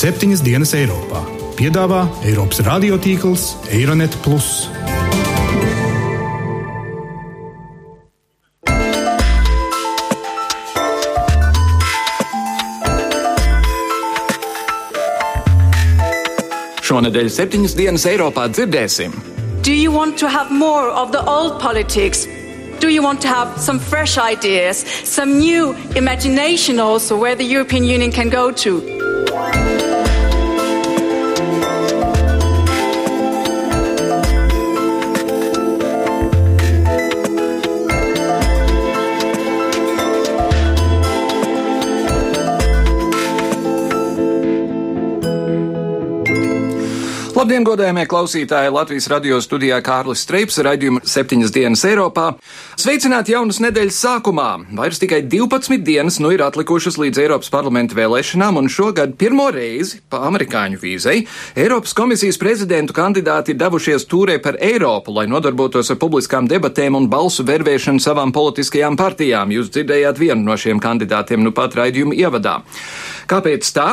septiņas dienas Eiropā. Piedāvā Eiropas radiotīkls Eironet. Šonadēļ septiņas dienas Eiropā dzirdēsim. Do you want to have more of the old politics? Do you want to have some fresh ideas, some new imagination also where the European Union can go to? Labdien, godējumie klausītāji! Latvijas radio studijā Kārlis Streips raidījumu septiņas dienas Eiropā. Sveicināti jaunas nedēļas sākumā! Vairs tikai 12 dienas nu ir atlikušas līdz Eiropas parlamenta vēlēšanām, un šogad pirmo reizi pa amerikāņu vīzei Eiropas komisijas prezidentu kandidāti ir devušies tūrē par Eiropu, lai nodarbotos ar publiskām debatēm un balsu vervēšanu savām politiskajām partijām. Jūs dzirdējāt vienu no šiem kandidātiem nu pat raidījuma ievadā. Kāpēc tā?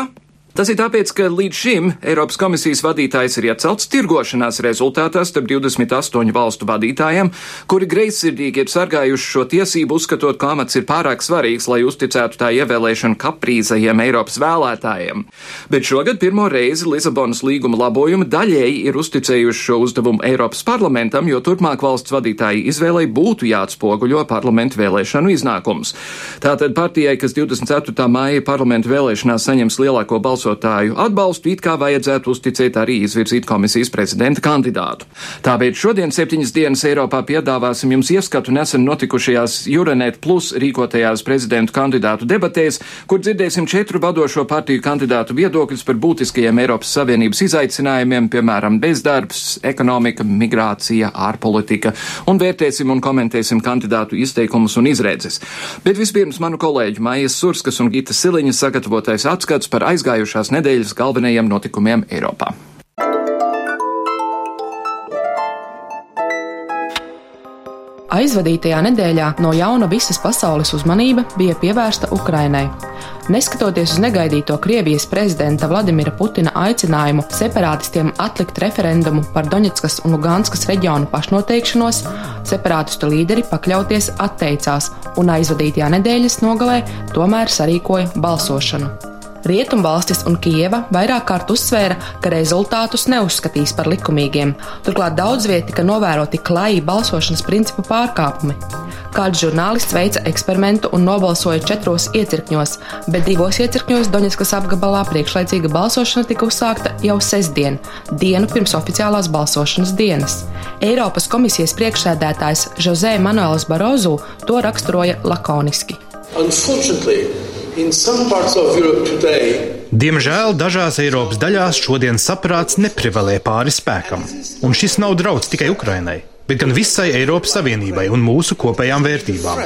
Tas ir tāpēc, ka līdz šim Eiropas komisijas vadītājs ir iecelts tirgošanās rezultātā starp 28 valstu vadītājiem, kuri greizsirdīgi ir sargājuši šo tiesību, uzskatot, ka amats ir pārāk svarīgs, lai uzticētu tā ievēlēšanu kaprīzajiem Eiropas vēlētājiem. Bet šogad pirmo reizi Lisabonas līguma labojumi daļēji ir uzticējuši šo uzdevumu Eiropas parlamentam, jo turpmāk valsts vadītāji izvēlei būtu jāatspoguļo parlamentu vēlēšanu iznākums. Tātad partijai, kas 24. māja parlamentu vēlēšanās saņems lielāko balsojumu, balsotāju atbalstu, it kā vajadzētu uzticēt arī izvirzīt komisijas prezidenta kandidātu. Tāpēc šodien septiņas dienas Eiropā piedāvāsim jums ieskatu nesen notikušajās Jurenet Plus rīkotajās prezidentu kandidātu debatēs, kur dzirdēsim četru vadošo partiju kandidātu viedokļus par būtiskajiem Eiropas Savienības izaicinājumiem, piemēram, bezdarbs, ekonomika, migrācija, ārpolitika, un vērtēsim un komentēsim kandidātu izteikumus un izredzes. Bet vispirms manu kolēģu Maijas Surskas un Gita Siliņa sagatavotais atskats par aizgājušā pagājušās nedēļas galvenajiem notikumiem Eiropā. Aizvadītajā nedēļā no jauna visas pasaules uzmanība bija pievērsta Ukrainai. Neskatoties uz negaidīto Krievijas prezidenta Vladimira Putina aicinājumu separātistiem atlikt referendumu par Doņetskas un Luganskas reģionu pašnoteikšanos, separātistu līderi pakļauties atteicās un aizvadītajā nedēļas nogalē tomēr sarīkoja balsošanu. Rietumvalstis un Kieva vairāk kārt uzsvēra, ka rezultātus neuzskatīs par likumīgiem, turklāt daudz vieti tika novēroti klaji balsošanas principu pārkāpumi. Kāds žurnālists veica eksperimentu un nobalsoja četros iecirkņos, bet divos iecirkņos Doņetskas apgabalā priekšlaicīga balsošana tika uzsākta jau sestdien, dienu pirms oficiālās balsošanas dienas. Eiropas komisijas priekšsēdētājs Jose Manuels Barozu to raksturoja lakoniski. Unfortunately, Diemžēl dažās Eiropas daļās šodien saprāts neprivalē pāri spēkam, un šis nav draudz tikai Ukrainai, bet gan visai Eiropas Savienībai un mūsu kopējām vērtībām.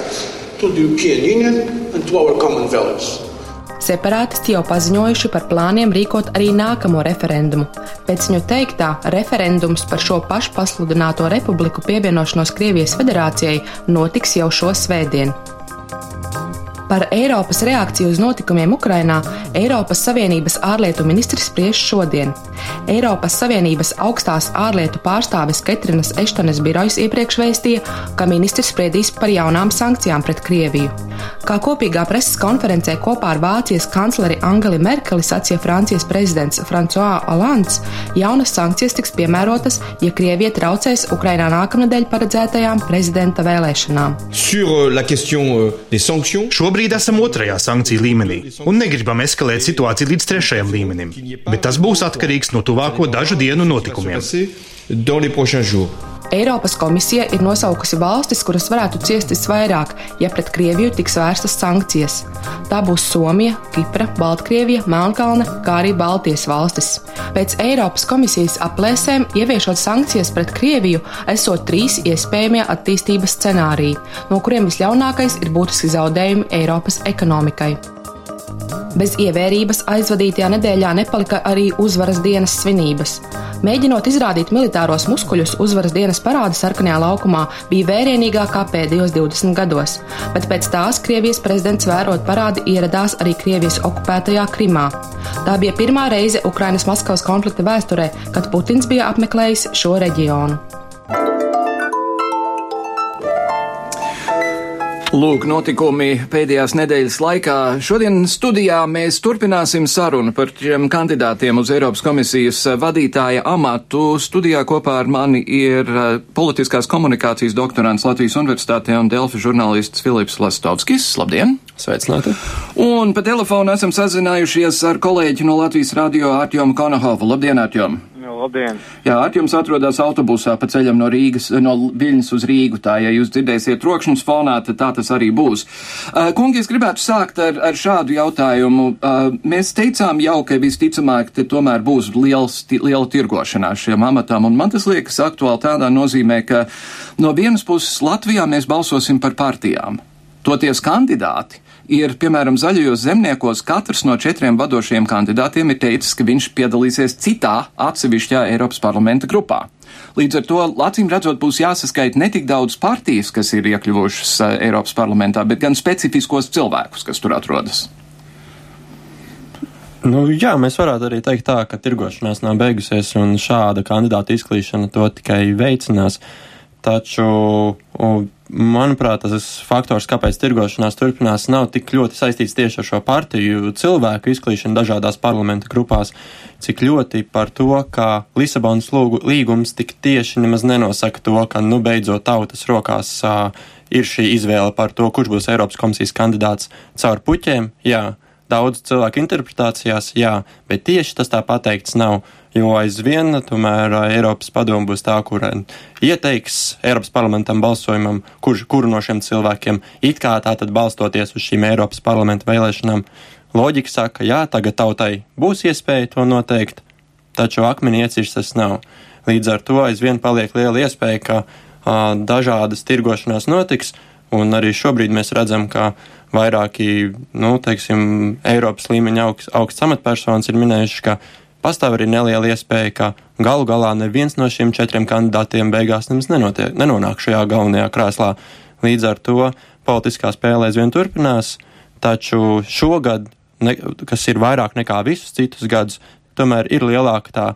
Separātisti jau paziņojuši par plāniem rīkot arī nākamo referendumu. Pēc viņu teiktā, referendums par šo pašu pasludināto republiku pievienošanos Krievijas federācijai notiks jau šo svētdienu. Par Eiropas reakciju uz notikumiem Ukrainā Eiropas Savienības ārlietu ministrs spriež šodien. Eiropas Savienības augstās ārlietu pārstāves Ketrinas Eštones birojas iepriekš vēstīja, ka ministrs spriedīs par jaunām sankcijām pret Krieviju. Kā kopīgā preses konferencē kopā ar Vācijas kancleri Angeli Merkeli sacīja Francijas prezidents François Hollands, jaunas sankcijas tiks piemērotas, ja Krievija traucēs Ukrainā nākamnedēļ paredzētajām prezidenta vēlēšanām. Euh, Šobrīd esam otrajā sankciju līmenī un negribam eskalēt situāciju līdz trešajam līmenim, bet tas būs atkarīgs no tuvāko dažu dienu notikumiem. Eiropas komisija ir nosaukusi valstis, kuras varētu ciest visvairāk, ja pret Krieviju tiks vērstas sankcijas. Tā būs Somija, Kipra, Baltkrievija, Melnkalne, kā arī Baltijas valstis. Pēc Eiropas komisijas aplēsēm, ieviešot sankcijas pret Krieviju, esot trīs iespējamie attīstības scenāriji, no kuriem visļaunākais ir būtiski zaudējumi Eiropas ekonomikai. Bez ievērības aizvadītajā nedēļā nepalika arī uzvaras dienas svinības. Mēģinot izrādīt militāros muskuļus, uzvaras dienas parāda sarkanajā laukumā bija vērienīgākā pēdējos 20 gados, bet pēc tās Krievijas prezidents vērot parādi ieradās arī Krievijas okupētajā Krimā. Tā bija pirmā reize Ukrainas Maskavas konflikta vēsturē, kad Putins bija apmeklējis šo reģionu. Lūk, notikumi pēdējās nedēļas laikā. Šodien studijā mēs turpināsim sarunu par šiem kandidātiem uz Eiropas komisijas vadītāja amatu. Studijā kopā ar mani ir eh, politiskās komunikācijas doktorants Latvijas Universitātē un Delfi žurnālists Filips Lastovskis. Labdien! Sveicināti! Un pa telefonu esam sazinājušies ar kolēģi no Latvijas radio Artjomu Konohovu. Labdien, Artjom! Labdien! Jā, Artjums atrodas autobusā pa ceļam no Rīgas, no Viļņas uz Rīgu. Tā, ja jūs dzirdēsiet trokšņus fonā, tad tā tas arī būs. Kungi, es gribētu sākt ar, ar šādu jautājumu. Mēs teicām jau, ka visticamāk, te tomēr būs liels, liela tirgošanās šiem amatām, un man tas liekas aktuāli tādā nozīmē, ka no vienas puses Latvijā mēs balsosim par partijām. Toties kandidāti ir, piemēram, zaļajos zemniekos katrs no četriem vadošajiem kandidātiem ir teicis, ka viņš piedalīsies citā atsevišķā Eiropas parlamenta grupā. Līdz ar to, acīm redzot, būs jāsaskait ne tik daudz partijas, kas ir iekļuvušas eh, Eiropas parlamentā, bet gan specifiskos cilvēkus, kas tur atrodas. Nu, jā, mēs varētu arī teikt tā, ka tirgošanās nav beigusies un šāda kandidāta izklīšana to tikai veicinās. Taču manuprāt, tas faktors, kāpēc tirgošanās turpinās, nav tik ļoti saistīts tieši ar šo partiju cilvēku izklīšanu dažādās parlamenta grupās, cik ļoti par to, ka Lisabonas līgums tik tieši nemaz nenosaka to, ka nu beidzot tautas rokās uh, ir šī izvēle par to, kurš būs Eiropas komisijas kandidāts caur puķiem. Jā, daudz cilvēku interpretācijās, jā, bet tieši tas tā pateikts nav jo aizvien tomēr Eiropas padomu būs tā, kur ieteiks Eiropas parlamentam balsojumam, kurš, kuru no šiem cilvēkiem it kā tātad balstoties uz šīm Eiropas parlamenta vēlēšanām. Loģika saka, jā, tagad tautai būs iespēja to noteikt, taču akmeni iecirst tas nav. Līdz ar to aizvien paliek liela iespēja, ka a, dažādas tirgošanās notiks, un arī šobrīd mēs redzam, ka vairāki, nu, teiksim, Eiropas līmeņa augsts, augsts amatpersonas ir minējuši, ka pastāv arī neliela iespēja, ka galu galā neviens no šiem četriem kandidātiem beigās nemaz nenonāk šajā galvenajā krēslā. Līdz ar to politiskā spēle aizvien turpinās, taču šogad, ne, kas ir vairāk nekā visus citus gadus, tomēr ir lielāka tā,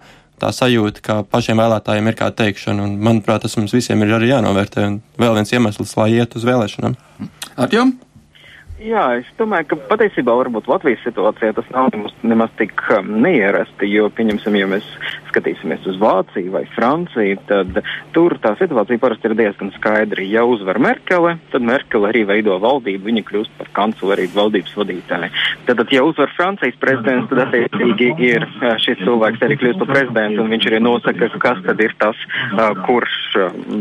tā sajūta, ka pašiem vēlētājiem ir kāda teikšana, un manuprāt, tas mums visiem ir arī jānovērtē, un vēl viens iemesls, lai iet uz vēlēšanām. Atjom? Jā, es domāju, ka patiesībā varbūt Latvijas situācijā tas nav nemaz, nemaz tik um, neierasti, jo, pieņemsim, ja mēs skatīsimies uz Vāciju vai Franciju, tad tur tā situācija parasti ir diezgan skaidra. Ja uzvar Merkele, tad Merkele arī veido valdību, viņa kļūst par kanclerību valdības vadītāju. Tad, ja uzvar Francijas prezidents, tad attiecīgi ir šis cilvēks arī kļūst par prezidentu, un viņš arī nosaka, kas tad ir tas, kurš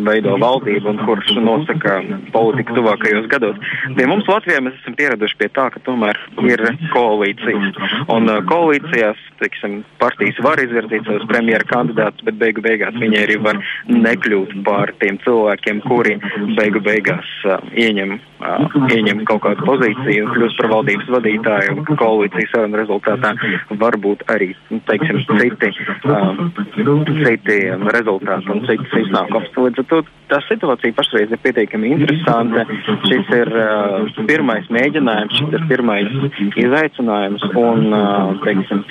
veido valdību un kurš nosaka politiku tuvākajos gados. Pie mums Latvijā mēs esam pieraduši pie tā, ka tomēr ir koalīcijas. Un koalīcijās, teiksim, partijas var izvirzīt savus premjera kandidātus, bet beigu beigās viņi arī var nekļūt par tiem cilvēkiem, kuri beigu beigās uh, ieņem, ieņem kaut kādu pozīciju un kļūst par valdības vadītāju. Koalīcijas sarunu rezultātā varbūt arī, nu, teiksim, citi, citi rezultāti un citas iznākums. Līdz ar to tā situācija pašreiz ir pietiekami interesanta. Šis ir pirmais mēģinājums, šis ir pirmais izaicinājums, un, teiksim,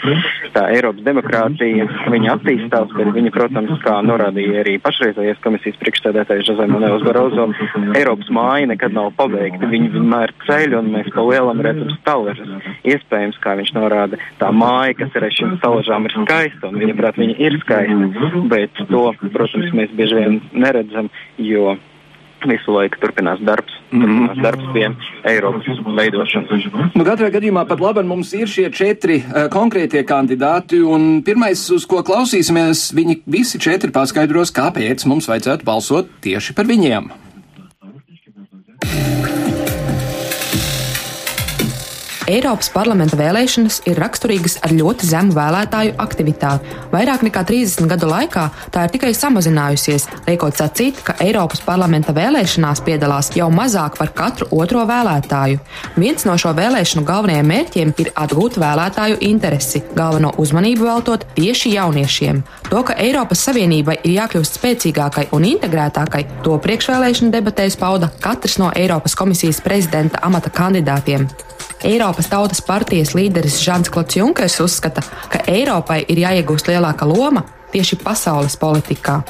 tā Eiropas demokrātija, viņa attīstās, bet viņa, protams, kā norādīja arī pašreizējais komisijas priekšstādētājs Žozē Manuels Barozo, Eiropas māja nekad nav pabeigta, viņi vienmēr ceļ, un mēs pa lielam redzam staležas. Iespējams, kā viņš norāda, tā māja, kas ir aiz šīm staležām, ir skaista, un viņa prāt, viņa ir skaista, bet to, protams, mēs bieži vien neredzam, jo visu laiku turpinās darbs, turpinās darbs pie Eiropas veidošanas. Nu, katrā gadījumā pat labi mums ir šie četri uh, konkrētie kandidāti, un pirmais, uz ko klausīsimies, viņi visi četri paskaidros, kāpēc mums vajadzētu balsot tieši par viņiem. Eiropas parlamenta vēlēšanas ir raksturīgas ar ļoti zemu vēlētāju aktivitāti. Vairāk nekā 30 gadu laikā tā ir tikai samazinājusies, liekot sacīt, ka Eiropas parlamenta vēlēšanās piedalās jau mazāk par katru otro vēlētāju. Viens no šo vēlēšanu galvenajiem mērķiem ir atgūt vēlētāju interesi, galveno uzmanību veltot tieši jauniešiem. To, ka Eiropas Savienībai ir jākļūst spēcīgākai un integrētākai, to priekšvēlēšana debatēs pauda katrs no Eiropas komisijas prezidenta amata kandidātiem. Eiropas Tautas partijas līderis Žants Klots Junkers uzskata, ka Eiropai ir jāiegūst lielāka loma tieši pasaules politikā.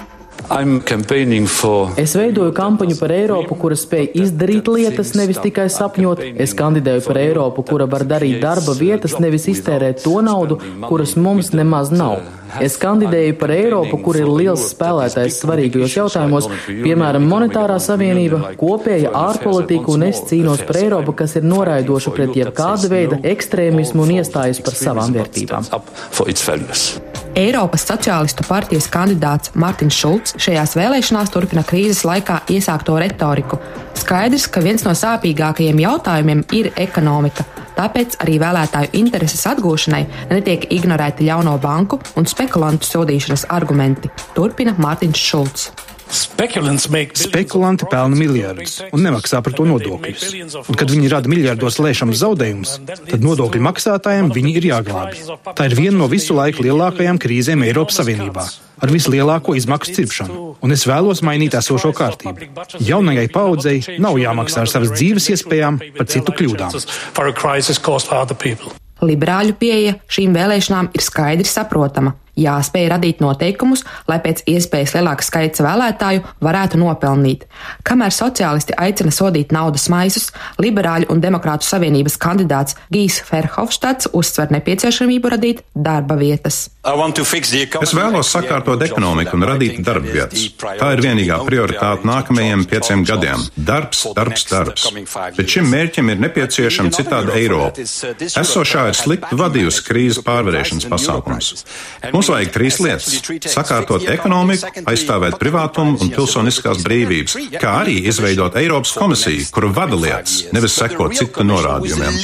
Es veidoju kampaņu par Eiropu, kura spēj izdarīt lietas, nevis tikai sapņot. Es kandidēju par Eiropu, kura var darīt darba vietas, nevis iztērēt to naudu, kuras mums nemaz nav. Es kandidēju par Eiropu, kur ir liels spēlētājs svarīgajos jautājumos, piemēram, monetārā savienība, kopēja ārpolitika, un es cīnos par Eiropu, kas ir noraidoša pret jebkāda veida ekstrēmismu un iestājas par savām vērtībām. Eiropas Sociālistu partijas kandidāts Mārtiņš Šulcs šajās vēlēšanās turpina krīzes laikā iesākto retoriku. Skaidrs, ka viens no sāpīgākajiem jautājumiem ir ekonomika. Tāpēc arī vēlētāju intereses atgūšanai netiek ignorēti ļauno banku un spekulantu sodīšanas argumenti, turpina Mārtiņš Šulcs. Spekulanti pelna miljardus un nemaksā par to nodokļus. Un, kad viņi rada miljardos lēšamus zaudējumus, tad nodokļu maksātājiem viņi ir jāglābj. Tā ir viena no visu laiku lielākajām krīzēm Eiropas Savienībā ar vislielāko izmaksu cirpšanu, un es vēlos mainīt esošo kārtību. Jaunajai paudzei nav jāmaksā ar savas dzīves iespējām par citu kļūdām. Liberāļu pieeja šīm vēlēšanām ir skaidri saprotama jāspēj radīt noteikumus, lai pēc iespējas lielāks skaits vēlētāju varētu nopelnīt. Kamēr sociālisti aicina sodīt naudas maisus, liberāļu un demokrātu savienības kandidāts Gijs Ferhofštats uzsver nepieciešamību radīt darba vietas. Es vēlos sakārtot ekonomiku un radīt darba vietas. Tā ir vienīgā prioritāte nākamajiem pieciem gadiem - darbs, darbs, darbs. Bet šim mērķim ir nepieciešama citāda Eiropa. Esošā ir slikti vadījusi krīzes pārvarēšanas pasākums. Mums vajag trīs lietas - sakārtot ekonomiku, aizstāvēt privātumu un pilsoniskās brīvības, kā arī izveidot Eiropas komisiju, kura vada lietas, nevis seko citu norādījumiem.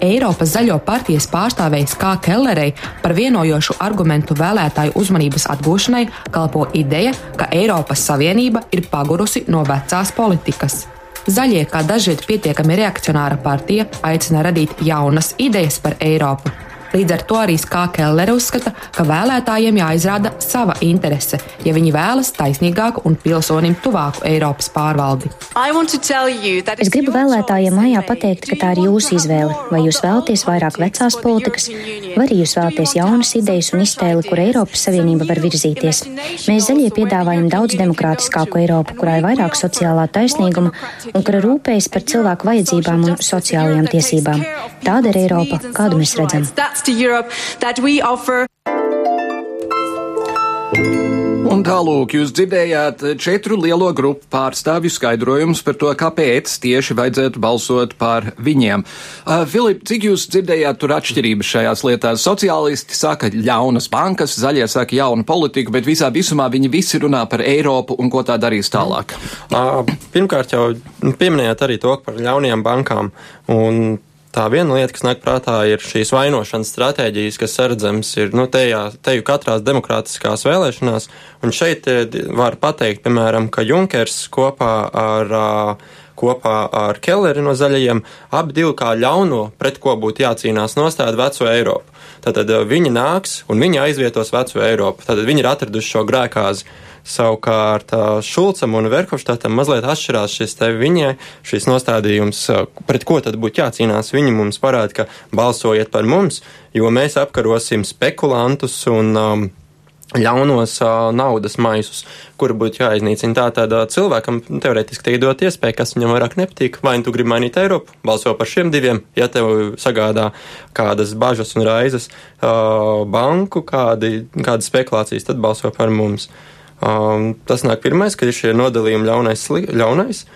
Eiropas zaļo partijas pārstāvējs Kā Kellerei par vienojošu argumentu vēlētāju uzmanības atgūšanai kalpo ideja, ka Eiropas Savienība ir pagurusi no vecās politikas. Zaļie, kā dažviet pietiekami reakcionāra partija, aicina radīt jaunas idejas par Eiropu Līdz ar to arī Skā Kellere uzskata, ka vēlētājiem jāizrāda sava interese, ja viņi vēlas taisnīgāku un pilsonim tuvāku Eiropas pārvaldi. Es gribu vēlētājiem mājā pateikt, ka tā ir jūsu izvēle. Vai jūs vēlaties vairāk vecās politikas, vai arī jūs vēlaties jaunas idejas un iztēli, kur Eiropas Savienība var virzīties. Mēs zaļie piedāvājam daudz demokrātiskāku Eiropu, kurā ir vairāk sociālā taisnīguma un kura rūpējas par cilvēku vajadzībām un sociālajām tiesībām. Tāda ir Eiropa, kādu mēs redzam to Europe that we offer. Un tālūk, jūs dzirdējāt četru lielo grupu pārstāvju skaidrojumus par to, kāpēc tieši vajadzētu balsot par viņiem. Uh, Filip, cik jūs dzirdējāt tur atšķirības šajās lietās? Sociālisti saka ļaunas bankas, zaļie saka jaunu politiku, bet visā visumā viņi visi runā par Eiropu un ko tā darīs tālāk. Uh, pirmkārt jau pieminējāt arī to par ļaunajām bankām. Un tā viena lieta, kas nāk prātā, ir šīs vainošanas stratēģijas, kas sardzams ir nu, tejā, teju katrās demokrātiskās vēlēšanās. Un šeit eh, var pateikt, piemēram, ka Junkers kopā ar kopā ar Kelleri no zaļajiem, abi divi kā ļauno, pret ko būtu jācīnās nostāda veco Eiropu. Tātad viņi nāks un viņi aizvietos veco Eiropu. Tātad viņi ir atraduši šo grēkāzi. Savukārt Šulcam un Verhofstadtam mazliet atšķirās šis te viņai, šis nostādījums, pret ko tad būtu jācīnās. Viņi mums parāda, ka balsojiet par mums, jo mēs apkarosim spekulantus un um, ļaunos uh, naudas maisus, kuri būtu jāiznīcina. Tātad uh, cilvēkam teorētiski tiek dot iespēja, kas viņam vairāk nepatīk. Vai nu tu gribi mainīt Eiropu, balso par šiem diviem, ja tev sagādā kādas bažas un raizes uh, banku, kādi, kādas spekulācijas, tad balso par mums. Um, tas nāk pirmais, kad ir šie nodalījumi ļaunais, ļaunais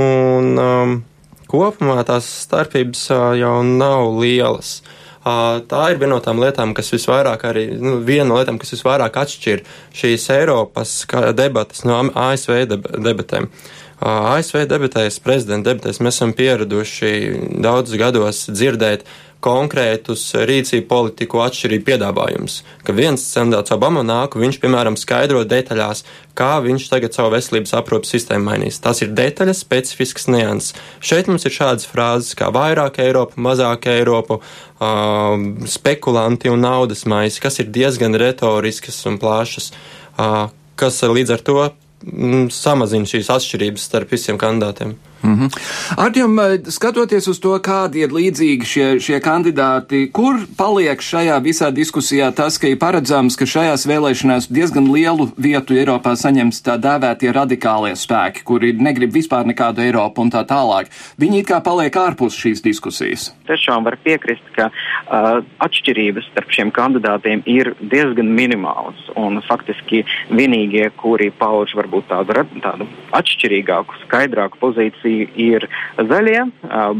un um, kopumā tās starpības uh, jau nav lielas. Uh, tā ir viena no tām lietām, kas visvairāk arī, nu, viena no lietām, kas visvairāk atšķir šīs Eiropas debatas no ASV debatēm. ASV debatēs, prezidenta debatēs mēs esam pieraduši daudzus gados dzirdēt konkrētus rīcību politiku atšķirību piedāvājumus. Ka viens kandidāts Obama nāk, viņš, piemēram, skaidro detaļās, kā viņš tagad savu veselības aprūpas sistēmu mainīs. Tas ir detaļas, specifisks nianses. Šeit mums ir šādas frāzes kā vairāk Eiropa, mazāk Eiropa, uh, spekulanti un naudas maisi, kas ir diezgan retoriskas un plašas, uh, kas līdz ar to mm, samazina šīs atšķirības starp visiem kandidātiem. Mm -hmm. Arģim, skatoties uz to, kādi ir līdzīgi šie, šie kandidāti, kur paliek šajā visā diskusijā tas, ka ir paredzams, ka šajās vēlēšanās diezgan lielu vietu Eiropā saņems tā dēvētie radikālie spēki, kuri negrib vispār nekādu Eiropu un tā tālāk. Viņi it kā paliek ārpus šīs diskusijas. Tiešām var piekrist, ka uh, atšķirības starp šiem kandidātiem ir diezgan minimālas. Un faktiski vienīgie, kuri pauž varbūt tādu, tādu atšķirīgāku, skaidrāku pozīciju, ir zaļie,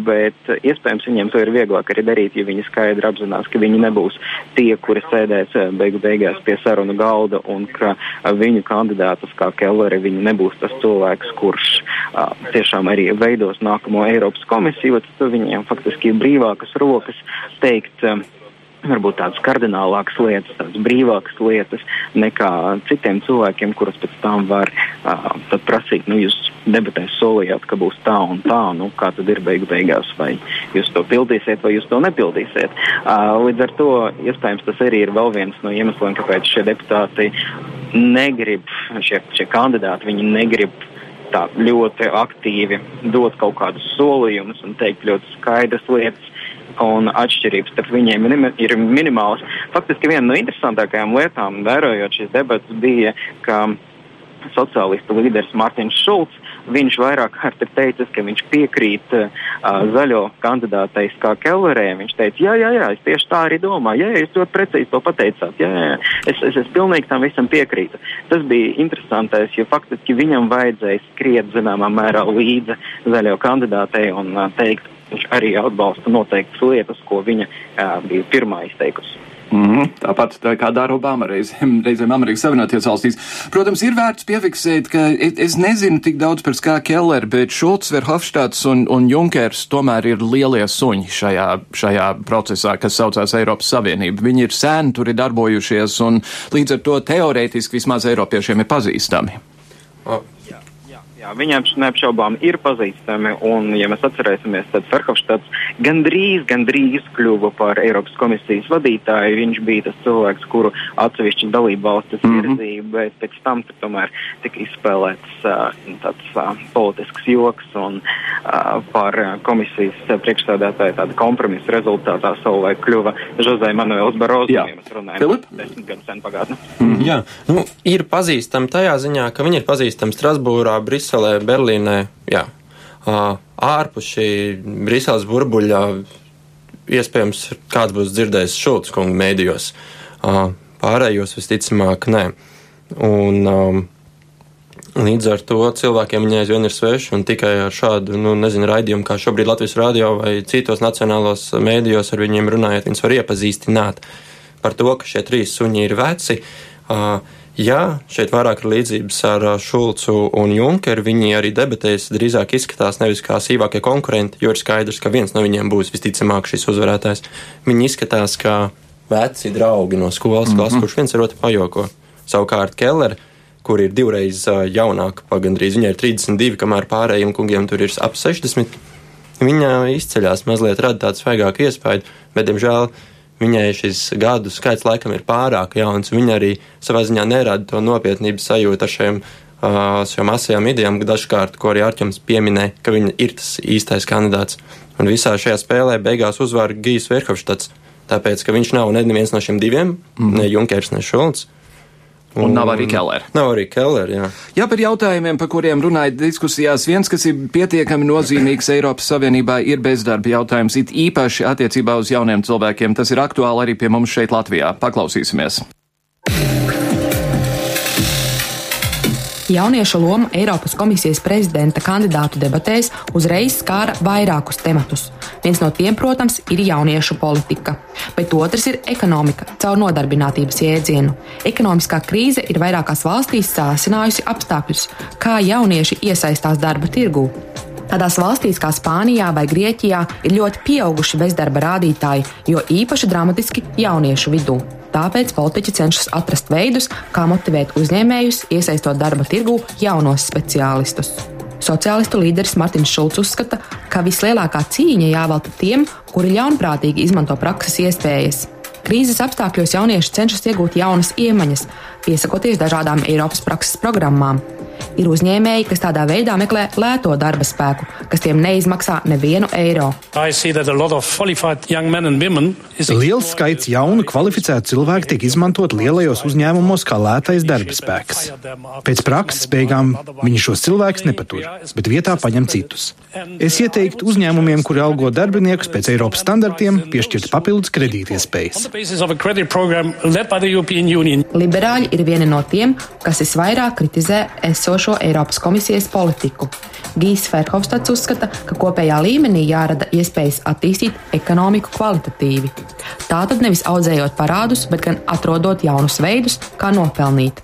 bet iespējams viņiem to ir vieglāk arī darīt, ja viņi skaidri apzinās, ka viņi nebūs tie, kuri sēdēs beigu beigās pie sarunu galda un ka viņu kandidātus kā Kellere viņi nebūs tas cilvēks, kurš tiešām arī veidos nākamo Eiropas komisiju, tad viņiem faktiski ir brīvākas rokas teikt varbūt tādas kardinālākas lietas, tādas brīvākas lietas nekā citiem cilvēkiem, kurus pēc tam var uh, prasīt, nu, jūs debatēs solījāt, ka būs tā un tā, nu, kā tad ir beigu beigās, vai jūs to pildīsiet, vai jūs to nepildīsiet. Uh, līdz ar to iespējams tas arī ir vēl viens no iemesliem, kāpēc šie deputāti negrib, šie, šie kandidāti, viņi negrib tā ļoti aktīvi dot kaut kādus solījumus un teikt ļoti skaidras lietas un atšķirības starp viņiem ir minimālas. Faktiski viena no interesantākajām lietām, vērojot šīs debatas, bija, ka sociālistu līderis Mārtiņš Šulcs. Viņš vairāk kārt ir teicis, ka viņš piekrīt uh, zaļo kandidātei kā Kellerē. Viņš teica, jā, jā, jā, es tieši tā arī domāju, jā, jūs ļoti precīzi to pateicāt, jā, jā, es, es, es pilnīgi tam visam piekrītu. Tas bija interesantais, jo faktiski viņam vajadzēja skriet zināmā mērā līdzi zaļo kandidātei un uh, teikt, viņš arī atbalsta noteiktas lietas, ko viņa uh, bija pirmā izteikusi. Mm -hmm. Tāpat tā kā dara Obama reizēm, reizēm Amerikas Savienotajās valstīs. Protams, ir vērts piefiksēt, ka es, es nezinu tik daudz par Skā Keller, bet Šulcs, Verhofstadts un, un Junkers tomēr ir lielie suņi šajā, šajā procesā, kas saucās Eiropas Savienība. Viņi ir sēni tur ir darbojušies un līdz ar to teorētiski vismaz Eiropiešiem ir pazīstami. Jā, viņam neapšaubām ir pazīstami, un, ja mēs atcerēsimies, tad Ferhofstads gandrīz, gandrīz kļuva par Eiropas komisijas vadītāju. Viņš bija tas cilvēks, kuru atsevišķi dalību valstis mm -hmm. virzīja, bet pēc tam tomēr tika izspēlēts uh, tāds uh, politisks joks, un uh, par komisijas priekšstādātāju tādu kompromisu rezultātā savulaik kļuva Jose Manuels Barozo, ja mēs runājam par desmit gadu sen pagātni. Mm -hmm. Jā, nu, ir pazīstami tajā ziņā, ka viņi ir pazīstami Strasbūrā, Briselē. Briselē, Berlīnē, jā, ārpus šī Briseles burbuļa iespējams kāds būs dzirdējis Šulc kungu mēdījos. Pārējos visticamāk nē. Un, um, Līdz ar to cilvēkiem viņa aizvien ir sveša un tikai ar šādu, nu, nezinu, raidījumu, kā šobrīd Latvijas radio vai citos nacionālos mēdījos ar viņiem runājot, viņus var iepazīstināt par to, ka šie trīs suņi ir veci. Uh, Jā, šeit vairāk ir līdzības ar Šulcu un Junkeru. Viņi arī debatēs drīzāk izskatās nevis kā sīvākie konkurenti, jo ir skaidrs, ka viens no viņiem būs visticamāk šis uzvarētājs. Viņi izskatās kā veci draugi no skolas mm -hmm. klases, kurš viens ar otru pajoko. Savukārt Keller, kur ir divreiz jaunāka, pagandrīz viņai ir 32, kamēr pārējiem kungiem tur ir ap 60. Viņa izceļās mazliet, rada tādu svaigāku iespēju, bet, diemžēl, Viņai šis gadu skaits laikam ir pārāk jauns. Viņa arī savā ziņā nerada to nopietnības sajūtu ar šiem, uh, šiem asajām idejām, dažkārt, ko arī Arčuns pieminēja, ka viņa ir tas īstais kandidāts. Un visā šajā spēlē beigās uzvar Gijs Verhofstads, tāpēc, ka viņš nav neviens no šiem diviem, mm. ne Junkers, ne Šulcs. Un, un nav arī Keller. Nav arī Keller, jā. Jā, par jautājumiem, par kuriem runājat diskusijās, viens, kas ir pietiekami nozīmīgs Eiropas Savienībā, ir bezdarba jautājums, it īpaši attiecībā uz jauniem cilvēkiem. Tas ir aktuāli arī pie mums šeit Latvijā. Paklausīsimies. Jauniešu loma Eiropas komisijas prezidenta kandidātu debatēs uzreiz skāra vairākus tematus. Viens no tiem, protams, ir jauniešu politika, bet otrs ir ekonomika caur nodarbinātības jēdzienu. Ekonomiskā krīze ir vairākās valstīs sāsinājusi apstākļus, kā jaunieši iesaistās darba tirgū. Tādās valstīs kā Spānijā vai Grieķijā ir ļoti pieauguši bezdarba rādītāji, jo īpaši dramatiski jauniešu vidū. Tāpēc politiķi cenšas atrast veidus, kā motivēt uzņēmējus, iesaistot darba tirgū jaunos speciālistus. Sociālistu līderis Mārtiņš Šulcs uzskata, ka vislielākā cīņa jāvelta tiem, kuri ļaunprātīgi izmanto prakses iespējas. Krīzes apstākļos jaunieši cenšas iegūt jaunas iemaņas, piesakoties dažādām Eiropas prakses programmām. Ir uzņēmēji, kas tādā veidā meklē lēto darba spēku, kas tiem neizmaksā nevienu eiro. Liels skaits jaunu, kvalificētu cilvēku tiek izmantot lielajos uzņēmumos kā lētais darba spēks. Pēc prakses beigām viņi šos cilvēkus nepatur, bet vietā paņem citus. Es ieteiktu uzņēmumiem, kuri algo darbiniekus pēc Eiropas standartiem, piešķirt papildus kredītiespējas. Liberāļi ir vieni no tiem, kas visvairāk kritizē esošo Eiropas komisijas politiku. Gijs Ferhofstads uzskata, ka kopējā līmenī jārada iespējas attīstīt ekonomiku kvalitatīvi. Tātad nevis audzējot parādus, bet gan atrodot jaunus veidus, kā nopelnīt.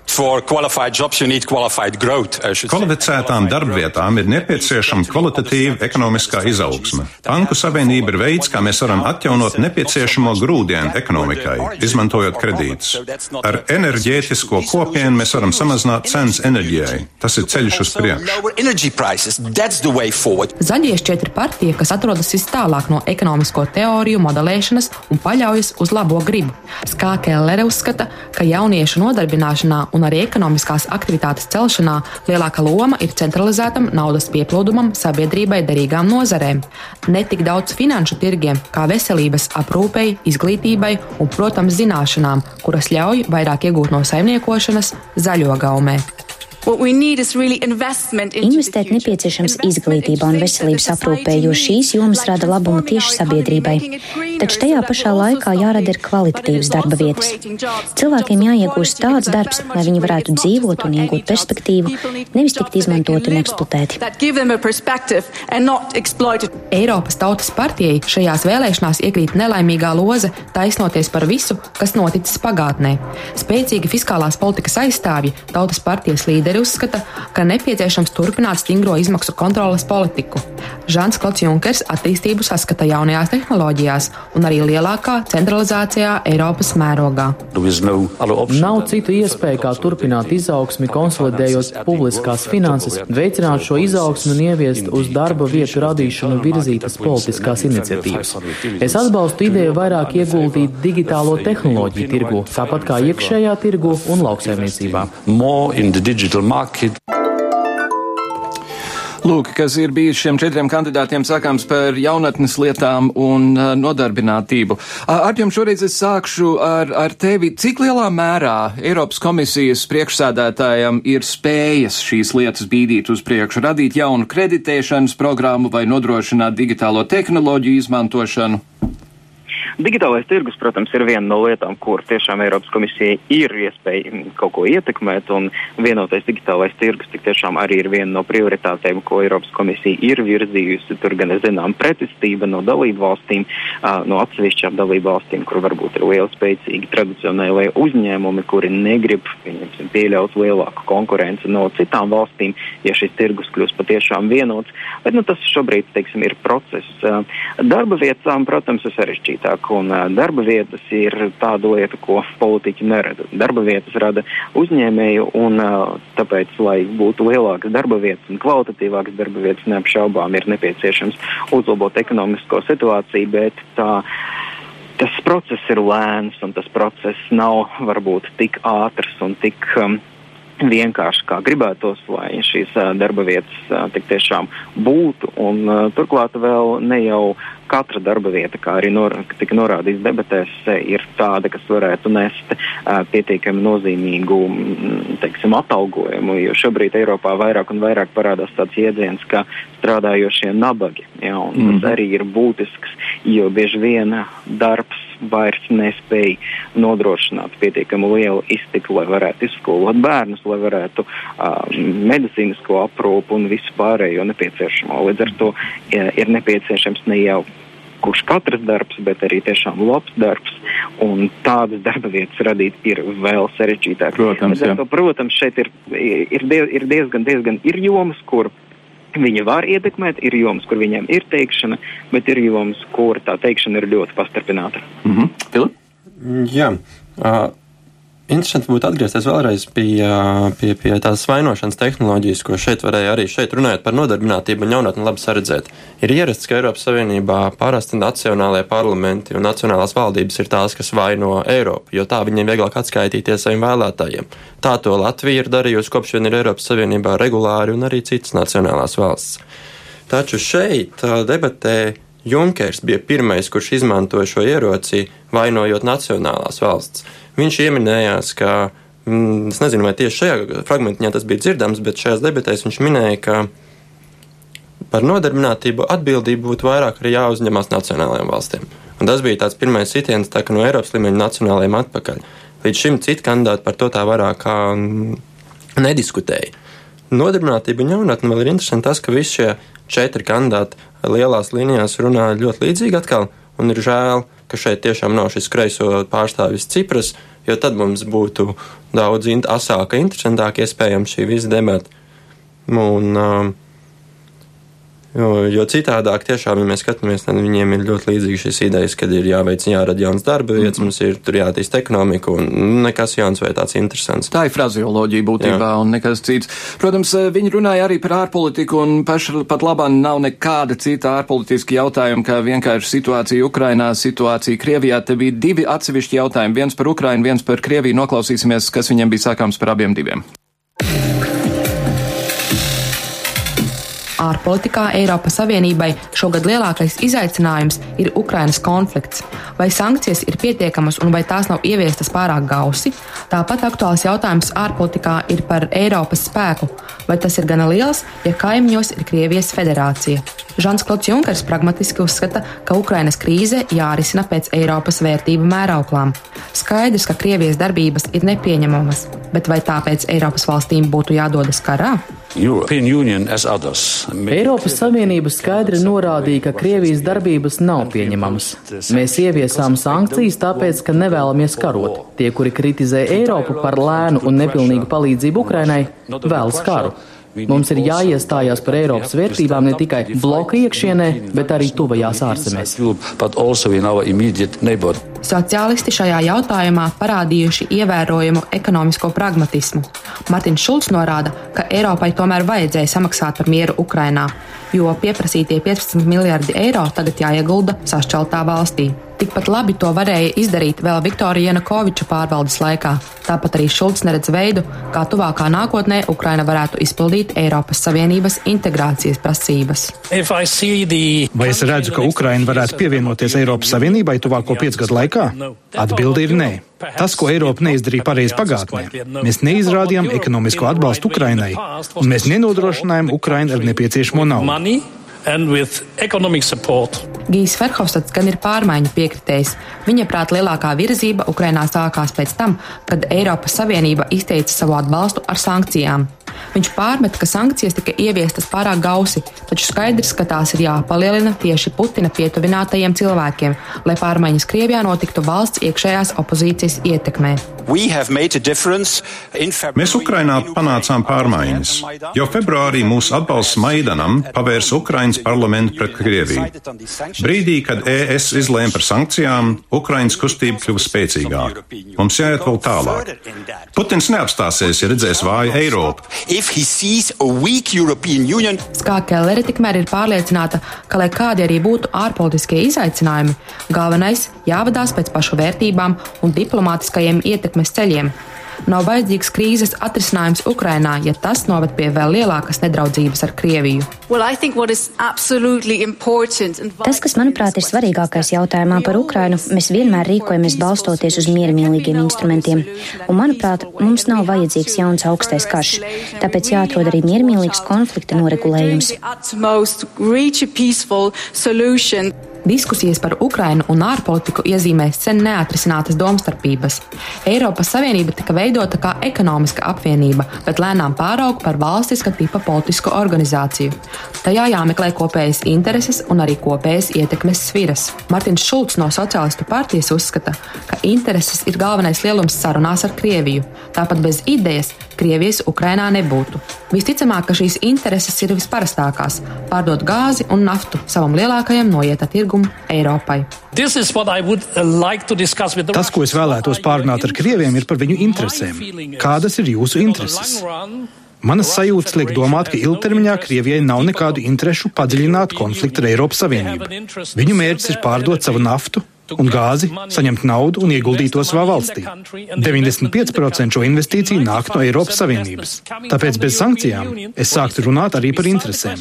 Kvalificētām darbvietām ir nepieciešama kvalitatīva ekonomiskā izaugsme. Banku savienība ir veids, kā mēs varam atjaunot nepieciešamo grūdienu ekonomikai, izmantojot kredītus. Ar enerģētisko kopienu mēs varam samazināt cenas enerģijai. Tas ir ceļš uz priekšu. Zaļie šķiet ir partija, kas atrodas vis tālāk no ekonomisko teoriju modelēšanas un paļaujas uz labo gribu. Skā Kellere uzskata, ka jauniešu nodarbināšanā un arī ekonomiskās aktivitātes celšanā lielāka loma ir centralizētam naudas pieplūdumam sabiedrībai derīgām nozarēm. Ne tik daudz finanšu tirgiem, kā veselības aprūpei, izglītībai un, protams, zināšanām, kuras ļauj vairāk iegūt no saimniekošanas zaļo gaumē. Investēt nepieciešams izglītībā un veselības aprūpē, jo šīs jomas rada labumu tieši sabiedrībai. Taču tajā pašā laikā jārada ir kvalitatīvas darba vietas. Cilvēkiem jāiegūst tāds darbs, lai viņi varētu dzīvot un iegūt perspektīvu, nevis tikt izmantoti un eksploatēti. Eiropas Tautas partijai šajās vēlēšanās iekrīt nelaimīgā loze taisnoties par visu, kas noticis pagātnē. Spēcīgi fiskālās politikas aizstāvji Tautas partijas līderi līderi uzskata, ka nepieciešams turpināt stingro izmaksu kontrolas politiku. Žants Klots Junkers attīstību saskata jaunajās tehnoloģijās un arī lielākā centralizācijā Eiropas mērogā. Nav citu iespēju, kā turpināt izaugsmi, konsolidējot publiskās finanses, veicināt šo izaugsmu un ieviest uz darba vietu radīšanu virzītas politiskās iniciatīvas. Es atbalstu ideju vairāk ieguldīt digitālo tehnoloģiju tirgu, tāpat kā iekšējā tirgu un lauksaimniecībā. Lūk, kas ir bijis šiem četriem kandidātiem sakāms par jaunatnes lietām un uh, nodarbinātību. Ar jums šoreiz es sākšu ar, ar tevi. Cik lielā mērā Eiropas komisijas priekšsēdētājam ir spējas šīs lietas bīdīt uz priekšu, radīt jaunu kreditēšanas programmu vai nodrošināt digitālo tehnoloģiju izmantošanu? Digitālais tirgus, protams, ir viena no lietām, kur tiešām Eiropas komisija ir iespēja kaut ko ietekmēt, un vienotais digitālais tirgus tiešām arī ir viena no prioritātēm, ko Eiropas komisija ir virzījusi. Tur gan ir zinām pretestība no dalību valstīm, no atsevišķām dalību valstīm, kur varbūt ir liela spēcīgi tradicionālie uzņēmumi, kuri negrib pieļaut lielāku konkurenci no citām valstīm, ja šis tirgus kļūs patiešām vienots. Bet nu, tas šobrīd teiksim, ir process. Darba vietām, protams, ir sarežģītāk un darba vietas ir tāda lieta, ko politiķi nerada. Darba vietas rada uzņēmēju, un tāpēc, lai būtu lielākas darba vietas un kvalitatīvākas darba vietas, neapšaubām ir nepieciešams uzlabot ekonomisko situāciju, bet tā tas process ir lēns un tas process nav varbūt tik ātrs un tik um, vienkārši kā gribētos, lai šīs darba vietas tik tiešām būtu. Un, turklāt vēl ne jau katra darba vieta, kā arī nor tika norādīts debatēs, ir tāda, kas varētu nest pietiekami nozīmīgu teiksim, atalgojumu. Jo šobrīd Eiropā vairāk un vairāk parādās tāds jēdziens, kā strādājošie nabagi. Ja, mm. Tas arī ir būtisks, jo bieži vien darbs vairs nespēja nodrošināt pietiekami lielu iztiku, lai varētu izskolot bērnus, lai varētu uh, medicīnisko aprūpu un visu pārējo nepieciešamo. Līdz ar to ja, ir nepieciešams ne jau kurš katrs darbs, bet arī tiešām labs darbs. Un tādas darba vietas radīt ir vēl sarežģītāk. Protams, to, protams šeit ir, ir, diez, ir diezgan, diezgan ir jomas, kur Viņa var ietekmēt, ir jomas, kur viņiem ir teikšana, bet ir jomas, kur tā teikšana ir ļoti pastarpināta. Mm -hmm. Jā, uh, Interesanti būtu atgriezties vēlreiz pie, pie, pie tās vainošanas tehnoloģijas, ko šeit varēja arī šeit runājot par nodarbinātību un jaunatni labi saredzēt. Ir ierasts, ka Eiropas Savienībā parasti nacionālajie parlamenti un nacionālās valdības ir tās, kas vaino Eiropu, jo tā viņiem vieglāk atskaitīties saviem vēlētājiem. Tā to Latvija ir darījusi kopš vien ir Eiropas Savienībā regulāri un arī citas nacionālās valsts. Taču šeit debatē Junkers bija pirmais, kurš izmantoja šo ieroci, vainojot nacionālās valsts. Viņš ieminējās, ka, mm, es nezinu, vai tieši šajā fragmentiņā tas bija dzirdams, bet šajās debatēs viņš minēja, ka par nodarbinātību atbildību būtu vairāk arī jāuzņemās nacionālajām valstīm. Un tas bija tāds pirmais sitiens tā, no Eiropas līmeņa nacionālajiem atpakaļ. Līdz šim citi kandidāti par to tā vairāk nediskutēja. Nodarbinātība un jaunatne vēl ir interesanti tas, ka visi šie četri kandidāti lielās līnijās runā ļoti līdzīgi atkal, un ir žēl, ka šeit tiešām nav šis kreiso pārstāvis Cipras, jo tad mums būtu daudz asāka, interesantāk iespējams šī visa debata. Un, um, Jo, jo citādāk, tiešām, ja mēs skatāmies, tad viņiem ir ļoti līdzīgas šīs idejas, kad ir jāveic, jārada jauns darba vietas, mm mums ir tur jātīst ekonomika un nekas jauns vai tāds interesants. Tā ir frazioloģija būtībā Jā. un nekas cits. Protams, viņi runāja arī par ārpolitiku un paši pat labāk nav nekāda cita ārpolitiska jautājuma, kā vienkārši situācija Ukrainā, situācija Krievijā. Te bija divi atsevišķi jautājumi, viens par Ukrainu, viens par Krieviju. Noklausīsimies, kas viņiem bija sākāms par abiem diviem. Ārpolitikā Eiropas Savienībai šogad lielākais izaicinājums ir Ukrainas konflikts. Vai sankcijas ir pietiekamas un vai tās nav ieviestas pārāk gausi? Tāpat aktuāls jautājums ārpolitikā ir par Eiropas spēku. Vai tas ir gana liels, ja kaimiņos ir Krievijas federācija? Žants Klods Junkers pragmatiski uzskata, ka Ukrainas krīze jārisina pēc Eiropas vērtību mērauklām. Skaidrs, ka Krievijas darbības ir nepieņemamas, bet vai tāpēc Eiropas valstīm būtu jādodas karā? Eiropas Savienība skaidri norādīja, ka Krievijas darbības nav pieņemamas. Mēs ieviesām sankcijas tāpēc, ka nevēlamies karot. Tie, kuri kritizē Eiropu par lēnu un nepilnīgu palīdzību Ukrainai, vēlas karu. Mums ir jāiestājās par Eiropas vērtībām ne tikai bloka iekšienē, bet arī tuvajās ārzemēs. Sociālisti šajā jautājumā parādījuši ievērojumu ekonomisko pragmatismu. Martins Šulcs norāda, ka Eiropai tomēr vajadzēja samaksāt par mieru Ukrainā, jo pieprasītie 15 miljardi eiro tagad jāiegulda sašķeltā valstī. Tikpat labi to varēja izdarīt vēl Viktorija Janukoviča pārvaldes laikā. Tāpat arī Šulcs neredz veidu, kā tuvākā nākotnē Ukraina varētu izpildīt Eiropas Savienības integrācijas prasības. Vai es redzu, ka Ukraina varētu pievienoties Eiropas Savienībai tuvāko piecu gadu laikā? Atbilde ir nē. Tas, ko Eiropa neizdarīja pareizi pagātnē, mēs neizrādījām ekonomisko atbalstu Ukrainai, un mēs nenodrošinājām Ukrainu ar nepieciešamo naudu. Gijs Verhofstads gan ir pārmaiņu piekritējs. Viņa prāt lielākā virzība Ukrainā sākās pēc tam, kad Eiropas Savienība izteica savu atbalstu ar sankcijām. Viņš pārmet, ka sankcijas tika ieviestas pārāk gausi, taču skaidrs, ka tās ir jāpalielina tieši Putina pietuvinātajiem cilvēkiem, lai pārmaiņas Krievijā notiktu valsts iekšējās opozīcijas ietekmē. Mēs Ukrainā panācām pārmaiņas. Jau februārī mūsu atbalsts Maidanam pavērsa Ukrainas parlamentu pret Krieviju. Brīdī, kad ES izlēma par sankcijām, Ukrainas kustība kļuva spēcīgāka. Mums jāiet vēl tālāk. Putins neapstāsies, ja redzēs vāju Eiropu if he sees a weak European Union. Skā Kelleri tikmēr ir pārliecināta, ka, lai kādi arī būtu ārpolitiskie izaicinājumi, galvenais jāvadās pēc pašu vērtībām un diplomātiskajiem ietekmes ceļiem, Nav vajadzīgs krīzes atrisinājums Ukrainā, ja tas noved pie vēl lielākas nedraudzības ar Krieviju. Well, tas, kas manuprāt ir svarīgākais jautājumā par Ukrainu, mēs vienmēr rīkojamies balstoties uz miermīlīgiem instrumentiem. Un, manuprāt, mums nav vajadzīgs jauns augstais karš. Tāpēc jāatrod arī miermīlīgs konflikta noregulējums. Diskusijas par Ukrainu un ārpolitiku iezīmē sen neatrisinātas domstarpības. Eiropas Savienība tika veidota kā ekonomiska apvienība, bet lēnām pārauga par valstiska tipa politisku organizāciju. Tajā jāmeklē kopējas intereses un arī kopējas ietekmes sviras. Martins Šulcs no Socialistu partijas uzskata, ka intereses ir galvenais lielums sarunās ar Krieviju. Tāpat bez idejas Krievijas Ukrainā nebūtu. Visticamāk, ka šīs intereses ir visparastākās - pārdot gāzi un naftu savam lielākajam noieta tirgum Eiropai. Like Tas, ko es vēlētos pārunāt ar Krieviem, ir par viņu interesēm. Kādas ir jūsu intereses? Manas sajūtas liek domāt, ka ilgtermiņā Krievijai nav nekādu interešu padziļināt konfliktu ar Eiropas Savienību. Viņu mērķis ir pārdot savu naftu, un gāzi, saņemt naudu un ieguldīt to savā valstī. 95% šo investīciju nāk no Eiropas Savienības. Tāpēc bez sankcijām es sāktu runāt arī par interesēm.